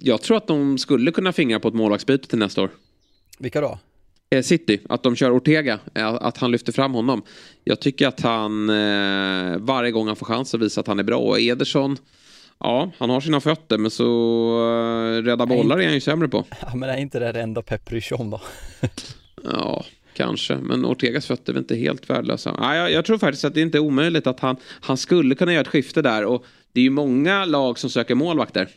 Jag tror att de skulle kunna fingra på ett målvaktsbyte till nästa år. Vilka då? Eh, City, att de kör Ortega, eh, att han lyfter fram honom. Jag tycker att han eh, varje gång han får chans att visa att han är bra. Och Ederson, ja, han har sina fötter men så rädda bollar är han ju sämre på. Ja, men är inte det det enda Pep bryr sig om då? ja, kanske. Men Ortegas fötter är väl inte helt värdelösa. Ja, jag, jag tror faktiskt att det inte är omöjligt att han, han skulle kunna göra ett skifte där. Och det är ju många lag som söker målvakter.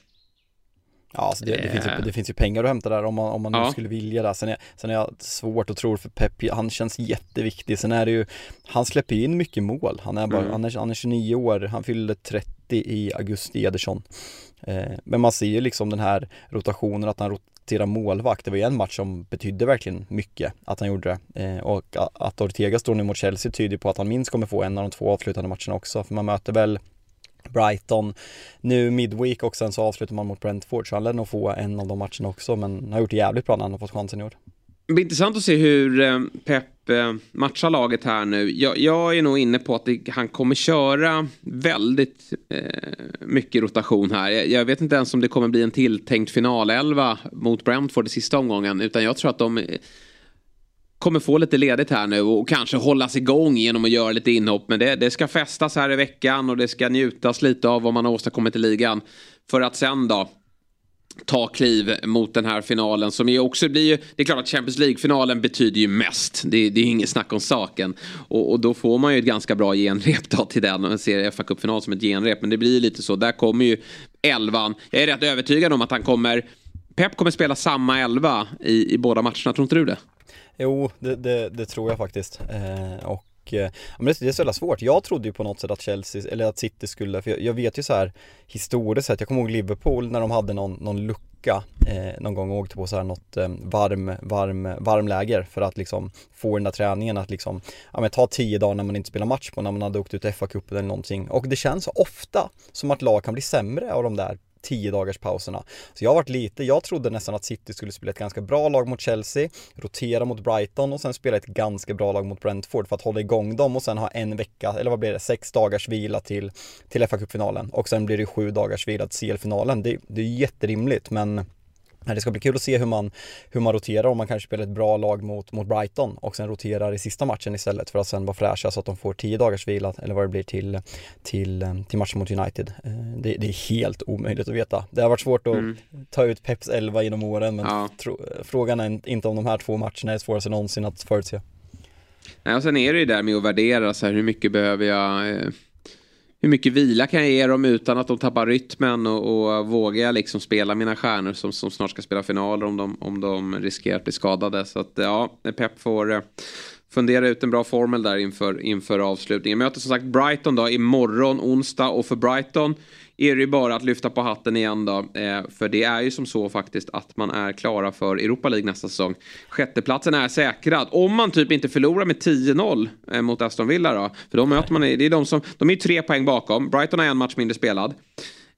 Ja, alltså det, det, finns ju, eh. det finns ju pengar att hämta där om man, om man ja. skulle vilja det. Sen är, sen är jag svårt att tro för Pep, han känns jätteviktig. Sen är det ju, han släpper in mycket mål. Han är bara, mm. han, är, han är 29 år, han fyllde 30 i augusti, Ederson. Eh, men man ser ju liksom den här rotationen, att han roterar målvakt. Det var ju en match som betydde verkligen mycket att han gjorde det. Eh, och att Ortega står nu mot Chelsea tyder på att han minst kommer få en av de två avslutande matcherna också. För man möter väl Brighton nu midweek och sen så avslutar man mot Brentford så han lär nog få en av de matcherna också men har gjort det jävligt bra när han har fått chansen i år. Det blir intressant att se hur eh, Pep eh, matchar laget här nu. Jag, jag är nog inne på att det, han kommer köra väldigt eh, mycket rotation här. Jag, jag, vet inte ens om det kommer bli en tilltänkt finalelva mot Brentford i sista omgången utan jag tror att de kommer få lite ledigt här nu och kanske hållas igång genom att göra lite inhopp. Men det, det ska festas här i veckan och det ska njutas lite av vad man har åstadkommit i ligan. För att sen då ta kliv mot den här finalen som ju också blir ju, det är klart att Champions League-finalen betyder ju mest. Det, det är ju inget snack om saken. Och, och, då får man ju ett ganska bra genrep då till den. Man ser fa Cup-final som ett genrep. Men det blir ju lite så, där kommer ju elvan. Jag är rätt övertygad om att han kommer Pep kommer spela samma elva i, i båda matcherna, tror inte du det? Jo, det, det, det tror jag faktiskt. Eh, och eh, men det, det är så jävla svårt. Jag trodde ju på något sätt att Chelsea, eller att City skulle, för jag, jag vet ju så här historiskt sett, jag kommer ihåg Liverpool när de hade någon, någon lucka eh, någon gång och åkte på så här något eh, varm, varm, varmläger för att liksom få den där träningen att liksom, ja men ta tio dagar när man inte spelar match på när man hade åkt ut FA-cupen eller någonting. Och det känns ofta som att lag kan bli sämre av de där tio dagars pauserna. Så jag har varit lite, jag trodde nästan att City skulle spela ett ganska bra lag mot Chelsea, rotera mot Brighton och sen spela ett ganska bra lag mot Brentford för att hålla igång dem och sen ha en vecka, eller vad blir det, sex dagars vila till, till FA-cupfinalen och sen blir det sju dagars vila till CL-finalen. Det, det är jätterimligt men det ska bli kul att se hur man, hur man roterar om man kanske spelar ett bra lag mot, mot Brighton och sen roterar i sista matchen istället för att sen vara fräscha så att de får tio dagars vila eller vad det blir till, till, till matchen mot United. Eh, det, det är helt omöjligt att veta. Det har varit svårt att mm. ta ut Peps 11 genom åren men ja. tro, frågan är inte om de här två matcherna är svåraste någonsin att förutse. Nej, och sen är det ju där med att värdera så här, hur mycket behöver jag eh hur mycket vila kan jag ge dem utan att de tappar rytmen och, och vågar jag liksom spela mina stjärnor som, som snart ska spela finaler om de, om de riskerar att bli skadade. Så att ja, Pep får eh, fundera ut en bra formel där inför, inför avslutningen. Möter som sagt Brighton då imorgon onsdag och för Brighton är det ju bara att lyfta på hatten igen då. Eh, för det är ju som så faktiskt att man är klara för Europa League nästa säsong. Sjätteplatsen är säkrad. Om man typ inte förlorar med 10-0 eh, mot Aston Villa då. För de möter man, det är de som, de är ju tre poäng bakom. Brighton har en match mindre spelad.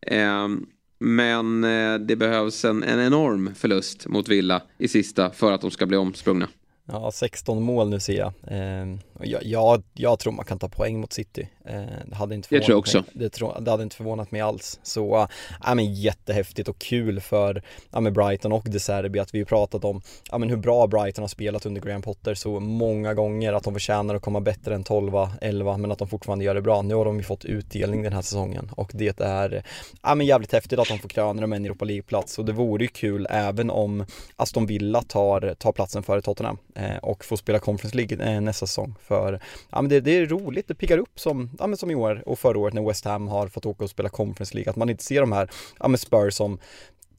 Ehm, eh, men det behövs en, en enorm förlust mot Villa i sista för att de ska bli omsprungna. Ja, 16 mål nu ser jag. Ehm, jag, jag. Jag tror man kan ta poäng mot City. Eh, det hade inte förvånat jag tror också. Mig. Det, tro, det hade inte förvånat mig alls. Så, ja men jättehäftigt och kul för, ja men Brighton och De Serbi att vi har pratat om, ja men hur bra Brighton har spelat under Graham Potter så många gånger att de förtjänar att komma bättre än 12, 11 men att de fortfarande gör det bra. Nu har de ju fått utdelning den här säsongen och det är, ja men jävligt häftigt att de får kröna dem en Europa League-plats och det vore ju kul även om Aston Villa tar, tar platsen före Tottenham eh, och får spela Conference League eh, nästa säsong för, ja men det, det är roligt, det piggar upp som ja, men som i år och förra året när West Ham har fått åka och spela Conference League, att man inte ser de här, ja men Spurs som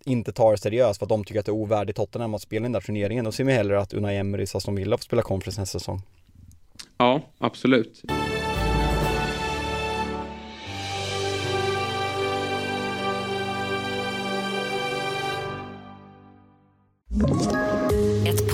inte tar det seriöst för att de tycker att det är ovärdigt Tottenham att spela den där turneringen. Då ser vi hellre att Unai Emerys Aston Villa får spela Conference nästa säsong. Ja, absolut.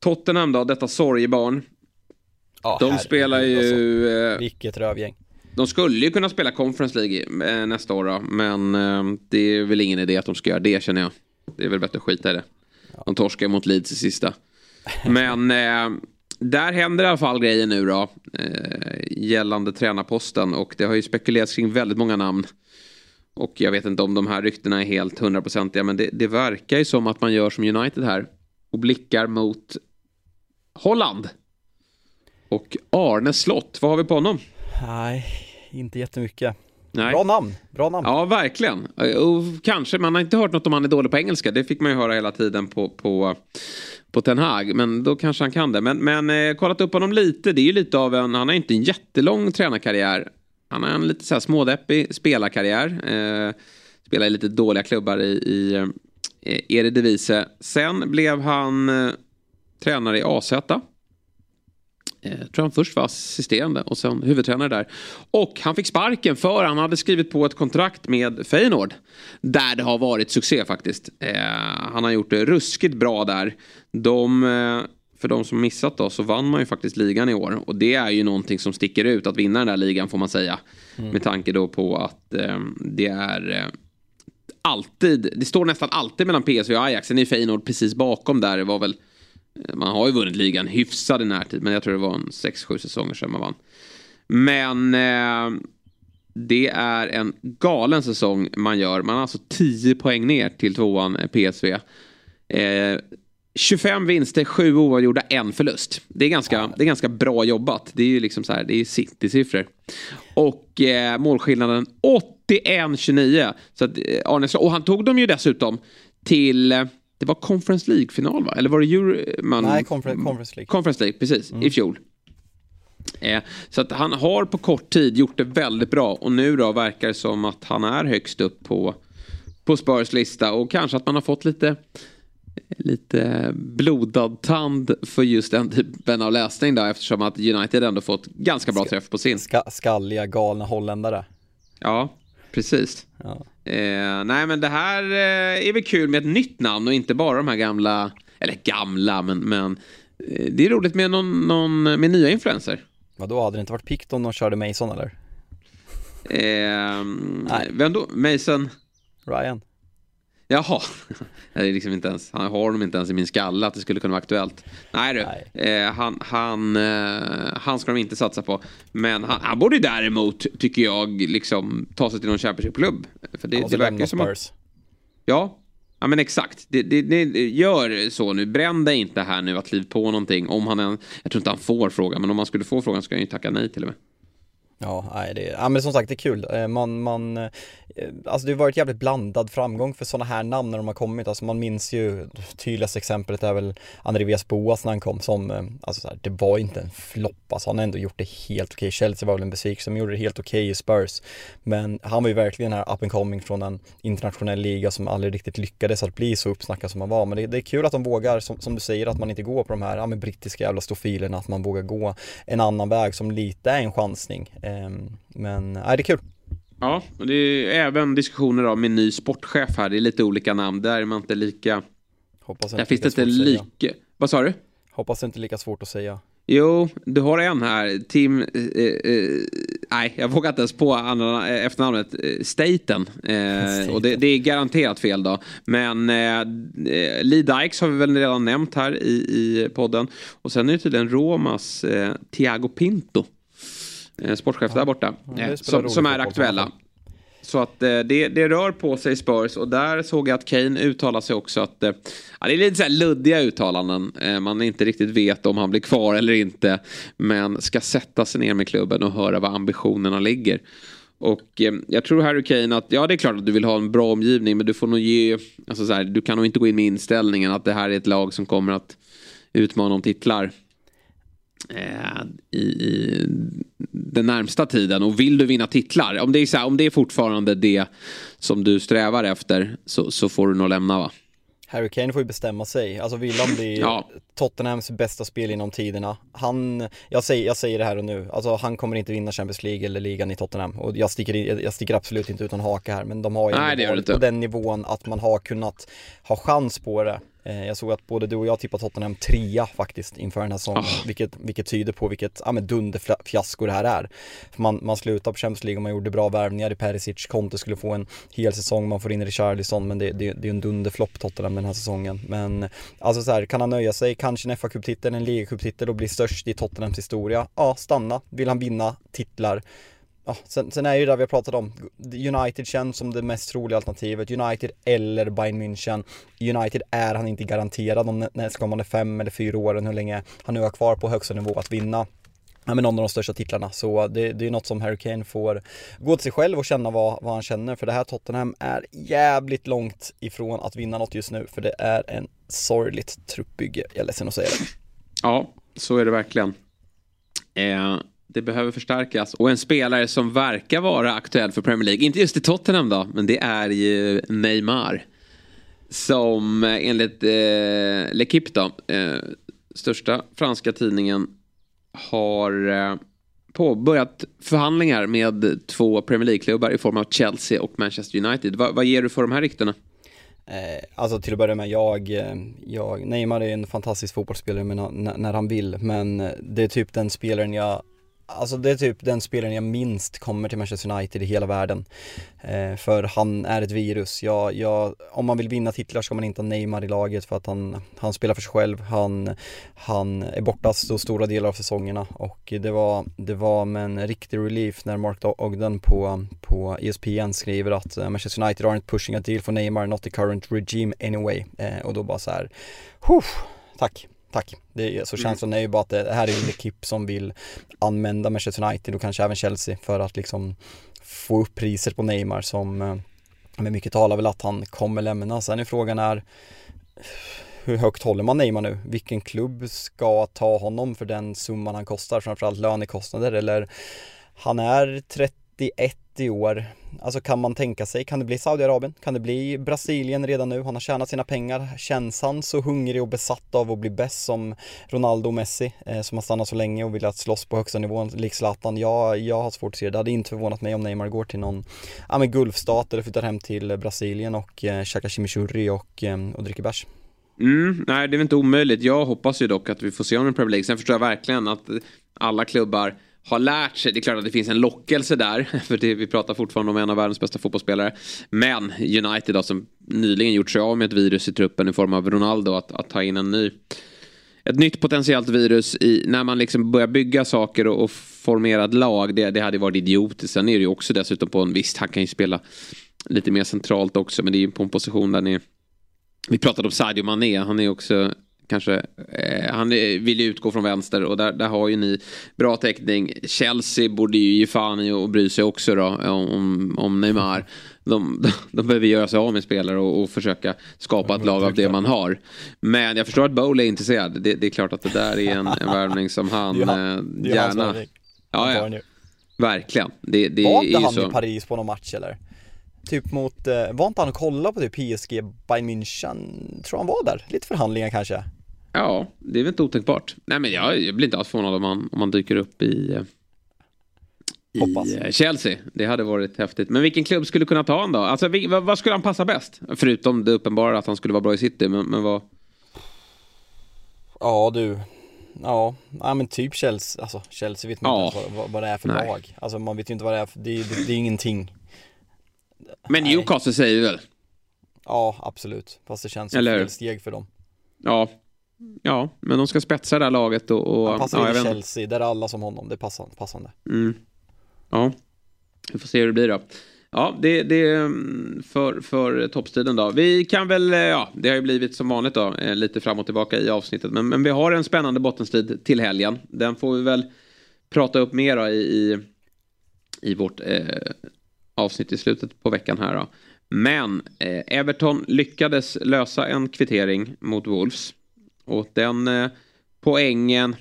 Tottenham då, detta sorgebarn. Ja, de spelar ju... Alltså. Eh, Vilket rövgäng. De skulle ju kunna spela Conference League eh, nästa år då, men eh, det är väl ingen idé att de ska göra det känner jag. Det är väl bättre att skita i det. De torskar mot Leeds i sista. Men eh, där händer i alla fall grejer nu då. Eh, gällande tränarposten och det har ju spekulerats kring väldigt många namn. Och jag vet inte om de här ryktena är helt hundraprocentiga men det, det verkar ju som att man gör som United här. Och blickar mot Holland. Och Arne Slott, vad har vi på honom? Nej, inte jättemycket. Nej. Bra namn, bra namn. Ja, verkligen. Och kanske, man har inte hört något om han är dålig på engelska. Det fick man ju höra hela tiden på, på, på Ten Hag. Men då kanske han kan det. Men, men eh, kollat upp honom lite. Det är ju lite av en, han har inte en jättelång tränarkarriär. Han har en lite så här smådeppig spelarkarriär. Eh, spelar i lite dåliga klubbar i, i eh, Eredivisie. Sen blev han eh, tränare i AZ. Jag tror han först var assisterande och sen huvudtränare där. Och han fick sparken för han hade skrivit på ett kontrakt med Feyenoord. Där det har varit succé faktiskt. Eh, han har gjort det ruskigt bra där. De, eh, för de som missat då så vann man ju faktiskt ligan i år. Och det är ju någonting som sticker ut att vinna den där ligan får man säga. Mm. Med tanke då på att eh, det är eh, alltid, det står nästan alltid mellan PSV och Ajax. Sen är Feyenoord precis bakom där. Det var väl Eh, man har ju vunnit ligan hyfsad i närtid, men jag tror det var en 6-7 säsonger sedan man vann. Men eh, det är en galen säsong man gör. Man har alltså 10 poäng ner till tvåan PSV. Eh, 25 eh, vinster, 7 oavgjorda, en förlust. Det är, ganska, det är ganska bra jobbat. Det är ju liksom så här, det är City-siffror. Och eh, målskillnaden 81-29. Så att, eh, Arne, och han tog dem ju dessutom till eh, det var Conference League-final va? Eller var det Euro... Man, Nej, Conference, Conference League. Conference League, precis. Mm. I fjol. Eh, så att han har på kort tid gjort det väldigt bra och nu då verkar det som att han är högst upp på, på Spurs lista och kanske att man har fått lite lite blodad tand för just den typen av läsning då eftersom att United ändå fått ganska bra träff på sin. Ska, skalliga galna holländare. Ja, precis. Ja. Eh, nej men det här eh, är väl kul med ett nytt namn och inte bara de här gamla, eller gamla men, men eh, det är roligt med någon, någon med nya influenser. Vadå, hade det inte varit pikt om de körde Mason eller? Eh, nej. Vem då? Mason? Ryan. Jaha, det är liksom inte ens, han har honom inte ens i min skalle att det skulle kunna vara aktuellt. Nej du, Nej. Eh, han, han, eh, han ska de inte satsa på. Men han, han borde däremot, tycker jag, liksom ta sig till någon Championship-klubb. För det, det verkar som att... Ja, Ja men exakt, det, det, det, gör så nu. Bränn dig inte här nu att kliv på någonting. Om han än, jag tror inte han får frågan, men om han skulle få frågan ska han ju tacka nej till och med. Ja, nej, det, ja, men som sagt det är kul. Eh, man, man, eh, alltså det har varit jävligt blandad framgång för sådana här namn när de har kommit. Alltså man minns ju, tydligaste exemplet är väl Andreas Boas när han kom som, eh, alltså så här, det var inte en flopp. Alltså han har ändå gjort det helt okej. Okay. Chelsea var väl en besvikelse, de gjorde det helt okej okay i Spurs. Men han var ju verkligen den här up and coming från en internationell liga som aldrig riktigt lyckades att bli så uppsnackad som han var. Men det, det är kul att de vågar, som, som, du säger, att man inte går på de här ja, med brittiska jävla stofilerna, att man vågar gå en annan väg som lite är en chansning. Ehm, men nej, det är kul. Ja, och det är även diskussioner då med ny sportchef här. Det är lite olika namn. Där är man inte lika... Hoppas inte Där finns det inte lika... Vad sa du? Hoppas det inte lika svårt att säga. Jo, du har en här. Tim... Eh, eh, nej, jag vågar inte ens på andra, eh, efternamnet. Eh, Staten. Eh, och det, det, är garanterat fel då. Men eh, Lee Dykes har vi väl redan nämnt här i, i podden. Och sen är det tydligen Romas eh, Thiago Pinto. Eh, sportchef ja. där borta. Ja, eh, som, som är aktuella. Så att eh, det, det rör på sig Spurs och där såg jag att Kane uttalar sig också att ja, det är lite så här luddiga uttalanden. Man inte riktigt vet om han blir kvar eller inte. Men ska sätta sig ner med klubben och höra var ambitionerna ligger. Och eh, jag tror Harry Kane att, ja det är klart att du vill ha en bra omgivning men du får nog ge, alltså så här, du kan nog inte gå in med inställningen att det här är ett lag som kommer att utmana om titlar eh, i, i, den närmsta tiden. Och vill du vinna titlar, om det är, så här, om det är fortfarande det som du strävar efter så, så får du nog lämna va? Harry Kane får ju bestämma sig. Alltså vill han bli ja. Tottenhams bästa spel inom tiderna. Han, jag säger, jag säger det här och nu, alltså han kommer inte vinna Champions League eller ligan i Tottenham. Och jag sticker, jag sticker absolut inte utan haka här, men de har ju Nej, på den nivån att man har kunnat ha chans på det. Eh, jag såg att både du och jag tippar Tottenham trea faktiskt inför den här säsongen, oh. vilket, vilket tyder på vilket ja, men dunderfiasko det här är. För man, man slutar på Champions League och man gjorde bra värvningar i Perisic, Conte skulle få en hel säsong, man får in Richarlison, men det, det, det är en dunderflopp Tottenham den här säsongen. Men alltså så här, kan han nöja sig, kanske en fa titel en ligacuptitel och bli störst i Tottenhams historia? Ja, stanna. Vill han vinna titlar? Ja, sen, sen är ju det vi har pratat om, United känns som det mest troliga alternativet, United eller Bayern München. United är han inte garanterad om nästkommande fem eller fyra åren hur länge han nu har kvar på högsta nivå att vinna ja, men någon av de största titlarna. Så det, det är något som Harry Kane får gå till sig själv och känna vad, vad han känner. För det här Tottenham är jävligt långt ifrån att vinna något just nu. För det är en sorgligt truppbygge, jag är ledsen att säga det. Ja, så är det verkligen. Eh, det behöver förstärkas. Och en spelare som verkar vara aktuell för Premier League, inte just i Tottenham då, men det är ju Neymar. Som eh, enligt eh, L'Equipe då, eh, största franska tidningen, har eh, påbörjat förhandlingar med två Premier League-klubbar i form av Chelsea och Manchester United. Va, vad ger du för de här ryktena? Eh, alltså till att börja med, jag, eh, jag, Neymar är en fantastisk fotbollsspelare när, när han vill, men eh, det är typ den spelaren jag Alltså det är typ den spelaren jag minst kommer till Manchester United i hela världen. Eh, för han är ett virus. Jag, jag, om man vill vinna titlar ska man inte ha Neymar i laget för att han, han spelar för sig själv. Han, han är borta så stora delar av säsongerna och det var, det var med en riktig relief när Mark Ogden på, på ESPN skriver att eh, Manchester United aren't pushing a deal for Neymar, not the current regime anyway. Eh, och då bara så här, tack. Tack. Det är, så mm. känslan är ju bara att det här är en ekip som vill använda Manchester United och kanske även Chelsea för att liksom få upp priset på Neymar som eh, men mycket talar väl att han kommer lämna. Sen är frågan är hur högt håller man Neymar nu? Vilken klubb ska ta honom för den summan han kostar, framförallt lönekostnader eller han är 31 30 år. Alltså kan man tänka sig, kan det bli Saudiarabien? Kan det bli Brasilien redan nu? Han har tjänat sina pengar. Känns han så hungrig och besatt av att bli bäst som Ronaldo och Messi eh, som har stannat så länge och vill att slåss på högsta nivån, likt Zlatan? Ja, jag har svårt att se det. Det hade inte förvånat mig om Neymar går till någon, ja men Gulfstat eller flyttar hem till Brasilien och eh, käkar chimichurri och, eh, och dricker bärs. Mm, nej, det är väl inte omöjligt. Jag hoppas ju dock att vi får se honom i Premier League. Sen förstår jag verkligen att alla klubbar har lärt sig. Det är klart att det finns en lockelse där. För det, vi pratar fortfarande om en av världens bästa fotbollsspelare. Men United då, som nyligen gjort sig av med ett virus i truppen i form av Ronaldo. Att, att ta in en ny, ett nytt potentiellt virus i, när man liksom börjar bygga saker och, och formera ett lag. Det, det hade varit idiotiskt. Sen är det ju också dessutom på en visst, han kan ju spela lite mer centralt också. Men det är ju på en position där ni vi pratade om Sadio Mané, han är också kanske, eh, han vill ju utgå från vänster och där, där har ju ni bra täckning. Chelsea borde ju ge fan i och bry sig också då om, om Neymar. De, de, de behöver göra sig av med spelare och, och försöka skapa ett lag av det man har. Men jag förstår att Bowl är intresserad. Det, det är klart att det där är en, en värvning som han ja, eh, gärna... Ja, ja. Verkligen. Det, det var inte han så... i Paris på någon match eller? Typ mot, eh, var inte han och kollade på typ PSG, Bayern München? Tror han var där? Lite förhandlingar kanske? Ja, det är väl inte otänkbart. Nej men jag, jag blir inte alls förvånad om man, om man dyker upp i, eh, i Hoppas. Eh, Chelsea. Det hade varit häftigt. Men vilken klubb skulle kunna ta honom då? Alltså, vad, vad, skulle han passa bäst? Förutom det uppenbara att han skulle vara bra i City, men, men vad? Ja du, ja, ja men typ Chelsea, alltså Chelsea vet man ja. inte vad, vad, det är för Nej. lag. Alltså man vet ju inte vad det är för, det, det, det är ingenting. Men Newcastle säger väl? Ja, absolut. Fast det känns som fel steg för dem. Ja, Ja, men de ska spetsa det här laget och... och Han passar ja, i Chelsea, där är alla som honom, det är passande. passande. Mm. Ja, vi får se hur det blir då. Ja, det, det mm, för, för toppstiden då. Vi kan väl, eh, ja, det har ju blivit som vanligt då, eh, lite fram och tillbaka i avsnittet. Men, men vi har en spännande bottenstrid till helgen. Den får vi väl prata upp mer då i, i, i vårt eh, avsnitt i slutet på veckan här då. Men eh, Everton lyckades lösa en kvittering mot Wolves. Och den eh, poängen...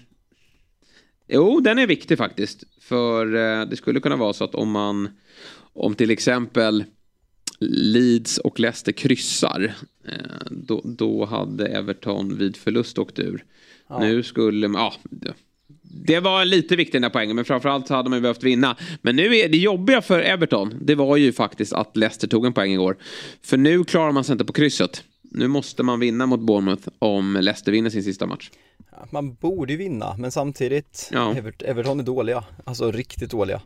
Jo, den är viktig faktiskt. För eh, det skulle kunna vara så att om man... Om till exempel Leeds och Leicester kryssar. Eh, då, då hade Everton vid förlust åkt ur. Ja. Nu skulle man... Ja, det var lite viktigt den här poängen, men framförallt så hade man ju behövt vinna. Men nu är det jobbiga för Everton, det var ju faktiskt att Leicester tog en poäng igår. För nu klarar man sig inte på krysset. Nu måste man vinna mot Bournemouth om Leicester vinner sin sista match. Man borde ju vinna, men samtidigt, ja. Evert Everton är dåliga. Alltså riktigt dåliga.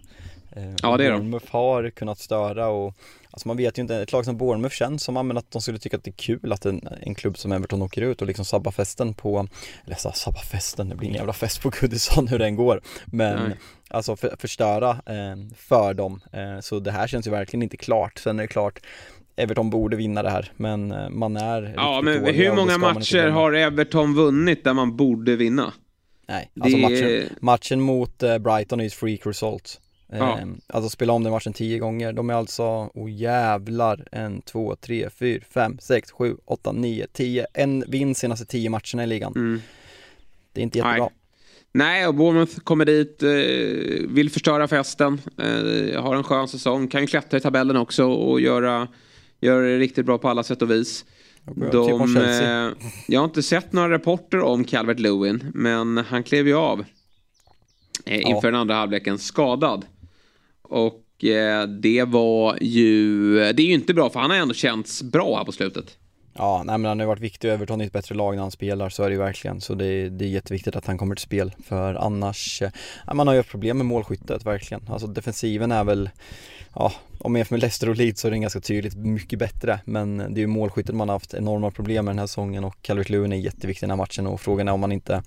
Eh, ja, det är de. Bournemouth har kunnat störa och Alltså man vet ju inte, ett lag som Bournemouth känns som men att de skulle tycka att det är kul att en, en klubb som Everton åker ut och liksom sabbar festen på, eller så, sabbar festen, det blir ingen jävla fest på Goodison hur den går. Men Nej. alltså för, förstöra eh, för dem. Eh, så det här känns ju verkligen inte klart. Sen är det klart, Everton borde vinna det här, men eh, man är Ja, men hur många matcher har Everton vunnit där man borde vinna? Nej, alltså det... matchen, matchen mot eh, Brighton är ett freak result. Ja. Eh, alltså spela om den matchen tio gånger. De är alltså, oh jävlar, en, två, tre, fyra, fem, sex, sju, åtta, nio, tio. En vinst senaste tio matcherna i ligan. Mm. Det är inte jättebra. Nej. Nej, och Bournemouth kommer dit, eh, vill förstöra festen, har en skön säsong, kan ju klättra i tabellen också och göra Gör det riktigt bra på alla sätt och vis. De, eh, jag har inte sett några rapporter om Calvert Lewin, men han klev ju av eh, inför ja. den andra halvleken skadad. Och eh, det var ju, det är ju inte bra för han har ändå känts bra här på slutet. Ja, nej men han har varit viktig. Everton är ett bättre lag när han spelar, så är det ju verkligen. Så det, det är jätteviktigt att han kommer till spel. För annars, man har ju haft problem med målskyttet verkligen. Alltså defensiven är väl, ja, om man jämför med Leicester och Leeds så är den ganska tydligt mycket bättre. Men det är ju målskyttet man har haft enorma problem med den här säsongen och Calvert Lewin är jätteviktig i den här matchen och frågan är om man inte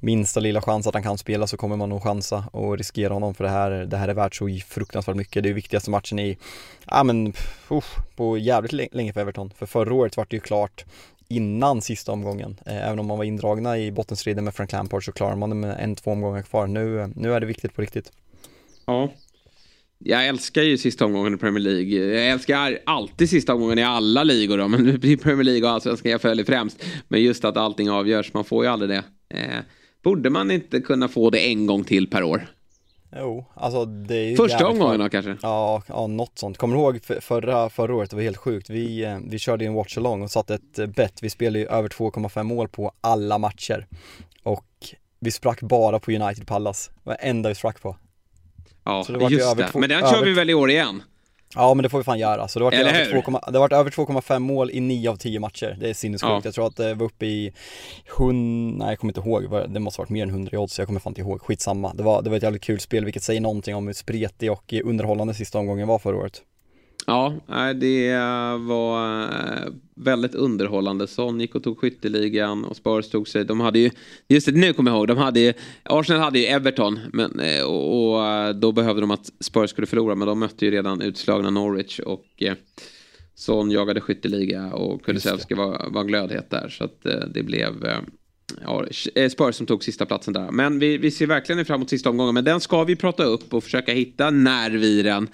minsta lilla chans att han kan spela så kommer man nog chansa och riskera honom för det här, det här är värt så fruktansvärt mycket. Det är viktigaste matchen i, ja men, usch, på jävligt länge för Everton. För förra året var det ju klart innan sista omgången. Eh, även om man var indragna i bottenstriden med Frank Lampard så klarar man det med en, två omgångar kvar. Nu, nu är det viktigt på riktigt. Ja, jag älskar ju sista omgången i Premier League. Jag älskar alltid sista omgången i alla ligor då, men i Premier League och allsvenskan jag följer främst. Men just att allting avgörs, man får ju aldrig det. Eh, Borde man inte kunna få det en gång till per år? Jo, alltså det är ju Första omgången då kanske? Ja, ja, något sånt. Kommer du ihåg förra, förra året? Det var helt sjukt. Vi, eh, vi körde en watch along och satte ett eh, bet. Vi spelade ju över 2,5 mål på alla matcher. Och vi sprack bara på United Pallas. Det var enda vi sprack på. Ja, det just det. Men den kör vi väl i år igen? Ja men det får vi fan göra, så det har varit, över 2,5 mål i 9 av 10 matcher. Det är sinnessjukt, ja. jag tror att det var uppe i 100, nej jag kommer inte ihåg, det måste varit mer än 100 i odds, jag kommer fan inte ihåg, skitsamma. Det var, det var ett jävligt kul spel, vilket säger någonting om hur spretig och underhållande sista omgången var förra året Ja, det var eh, väldigt underhållande. Son gick och tog skytteligan och Spurs tog sig. De hade ju, just det, nu kommer jag ihåg, de hade ju, Arsenal hade ju Everton men, eh, och, och eh, då behövde de att Spurs skulle förlora men de mötte ju redan utslagna Norwich och Son jagade skytteliga och Kulusevski var, var glödhet där så att det blev ja, Spurs som tog sista platsen där. Men vi, vi ser verkligen fram emot sista omgången. Men den ska vi prata upp och försöka hitta nerv i den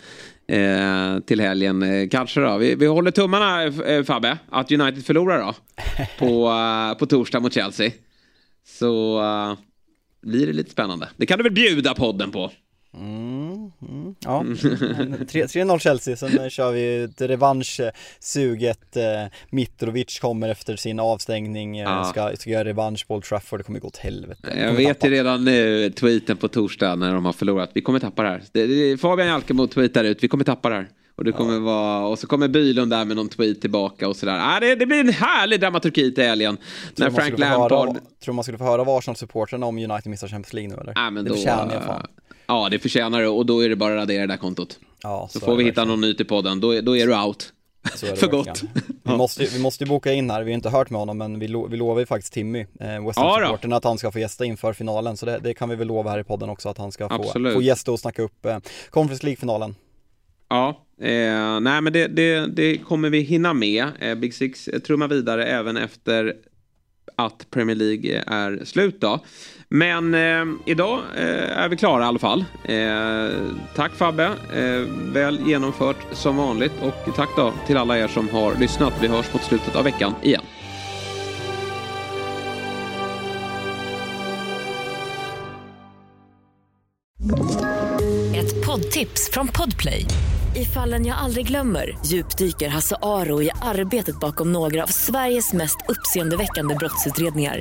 eh, till helgen. Eh, kanske då. Vi, vi håller tummarna eh, Fabbe, att United förlorar då. På, uh, på torsdag mot Chelsea. Så uh, blir det lite spännande. Det kan du väl bjuda podden på? Mm, mm, ja, 3-0 Chelsea, sen kör vi ett revanschsuget eh, Mitrovic kommer efter sin avstängning, ja. ska, ska göra revansch på Old Trafford, det kommer gå åt helvete Jag vet ju redan nu, tweeten på torsdag när de har förlorat, vi kommer tappa det här det, det, Fabian Jalkemo tweetar ut, vi kommer tappa det här och, det kommer ja. vara, och så kommer Bylund där med någon tweet tillbaka och sådär. Ah, det, det blir en härlig dramaturgi till helgen. När Frank Lampard... Höra, tror man skulle få höra av Arsenal-supportrarna om United missar Champions League nu eller? Ah, men det då, förtjänar jag fan. Ja, det förtjänar du och då är det bara att radera det där kontot. Ja, så, så får vi hitta någon ny till podden, då, då är du out. För gott. Vi måste, vi måste boka in här, vi har inte hört med honom men vi, lo, vi lovar ju faktiskt Timmy, eh, West Ham-supporten, att han ska få gästa inför finalen. Så det, det, kan vi väl lova här i podden också, att han ska få, få gästa och snacka upp eh, Conference League-finalen. Ja, eh, nej men det, det, det, kommer vi hinna med. Eh, Big Six trummar vidare även efter att Premier League är slut då. Men eh, idag eh, är vi klara i alla fall. Eh, tack Fabbe, eh, väl genomfört som vanligt och tack då till alla er som har lyssnat. Vi hörs mot slutet av veckan igen. Ett poddtips från Podplay. I fallen jag aldrig glömmer djupdyker Hasse Aro i arbetet bakom några av Sveriges mest uppseendeväckande brottsutredningar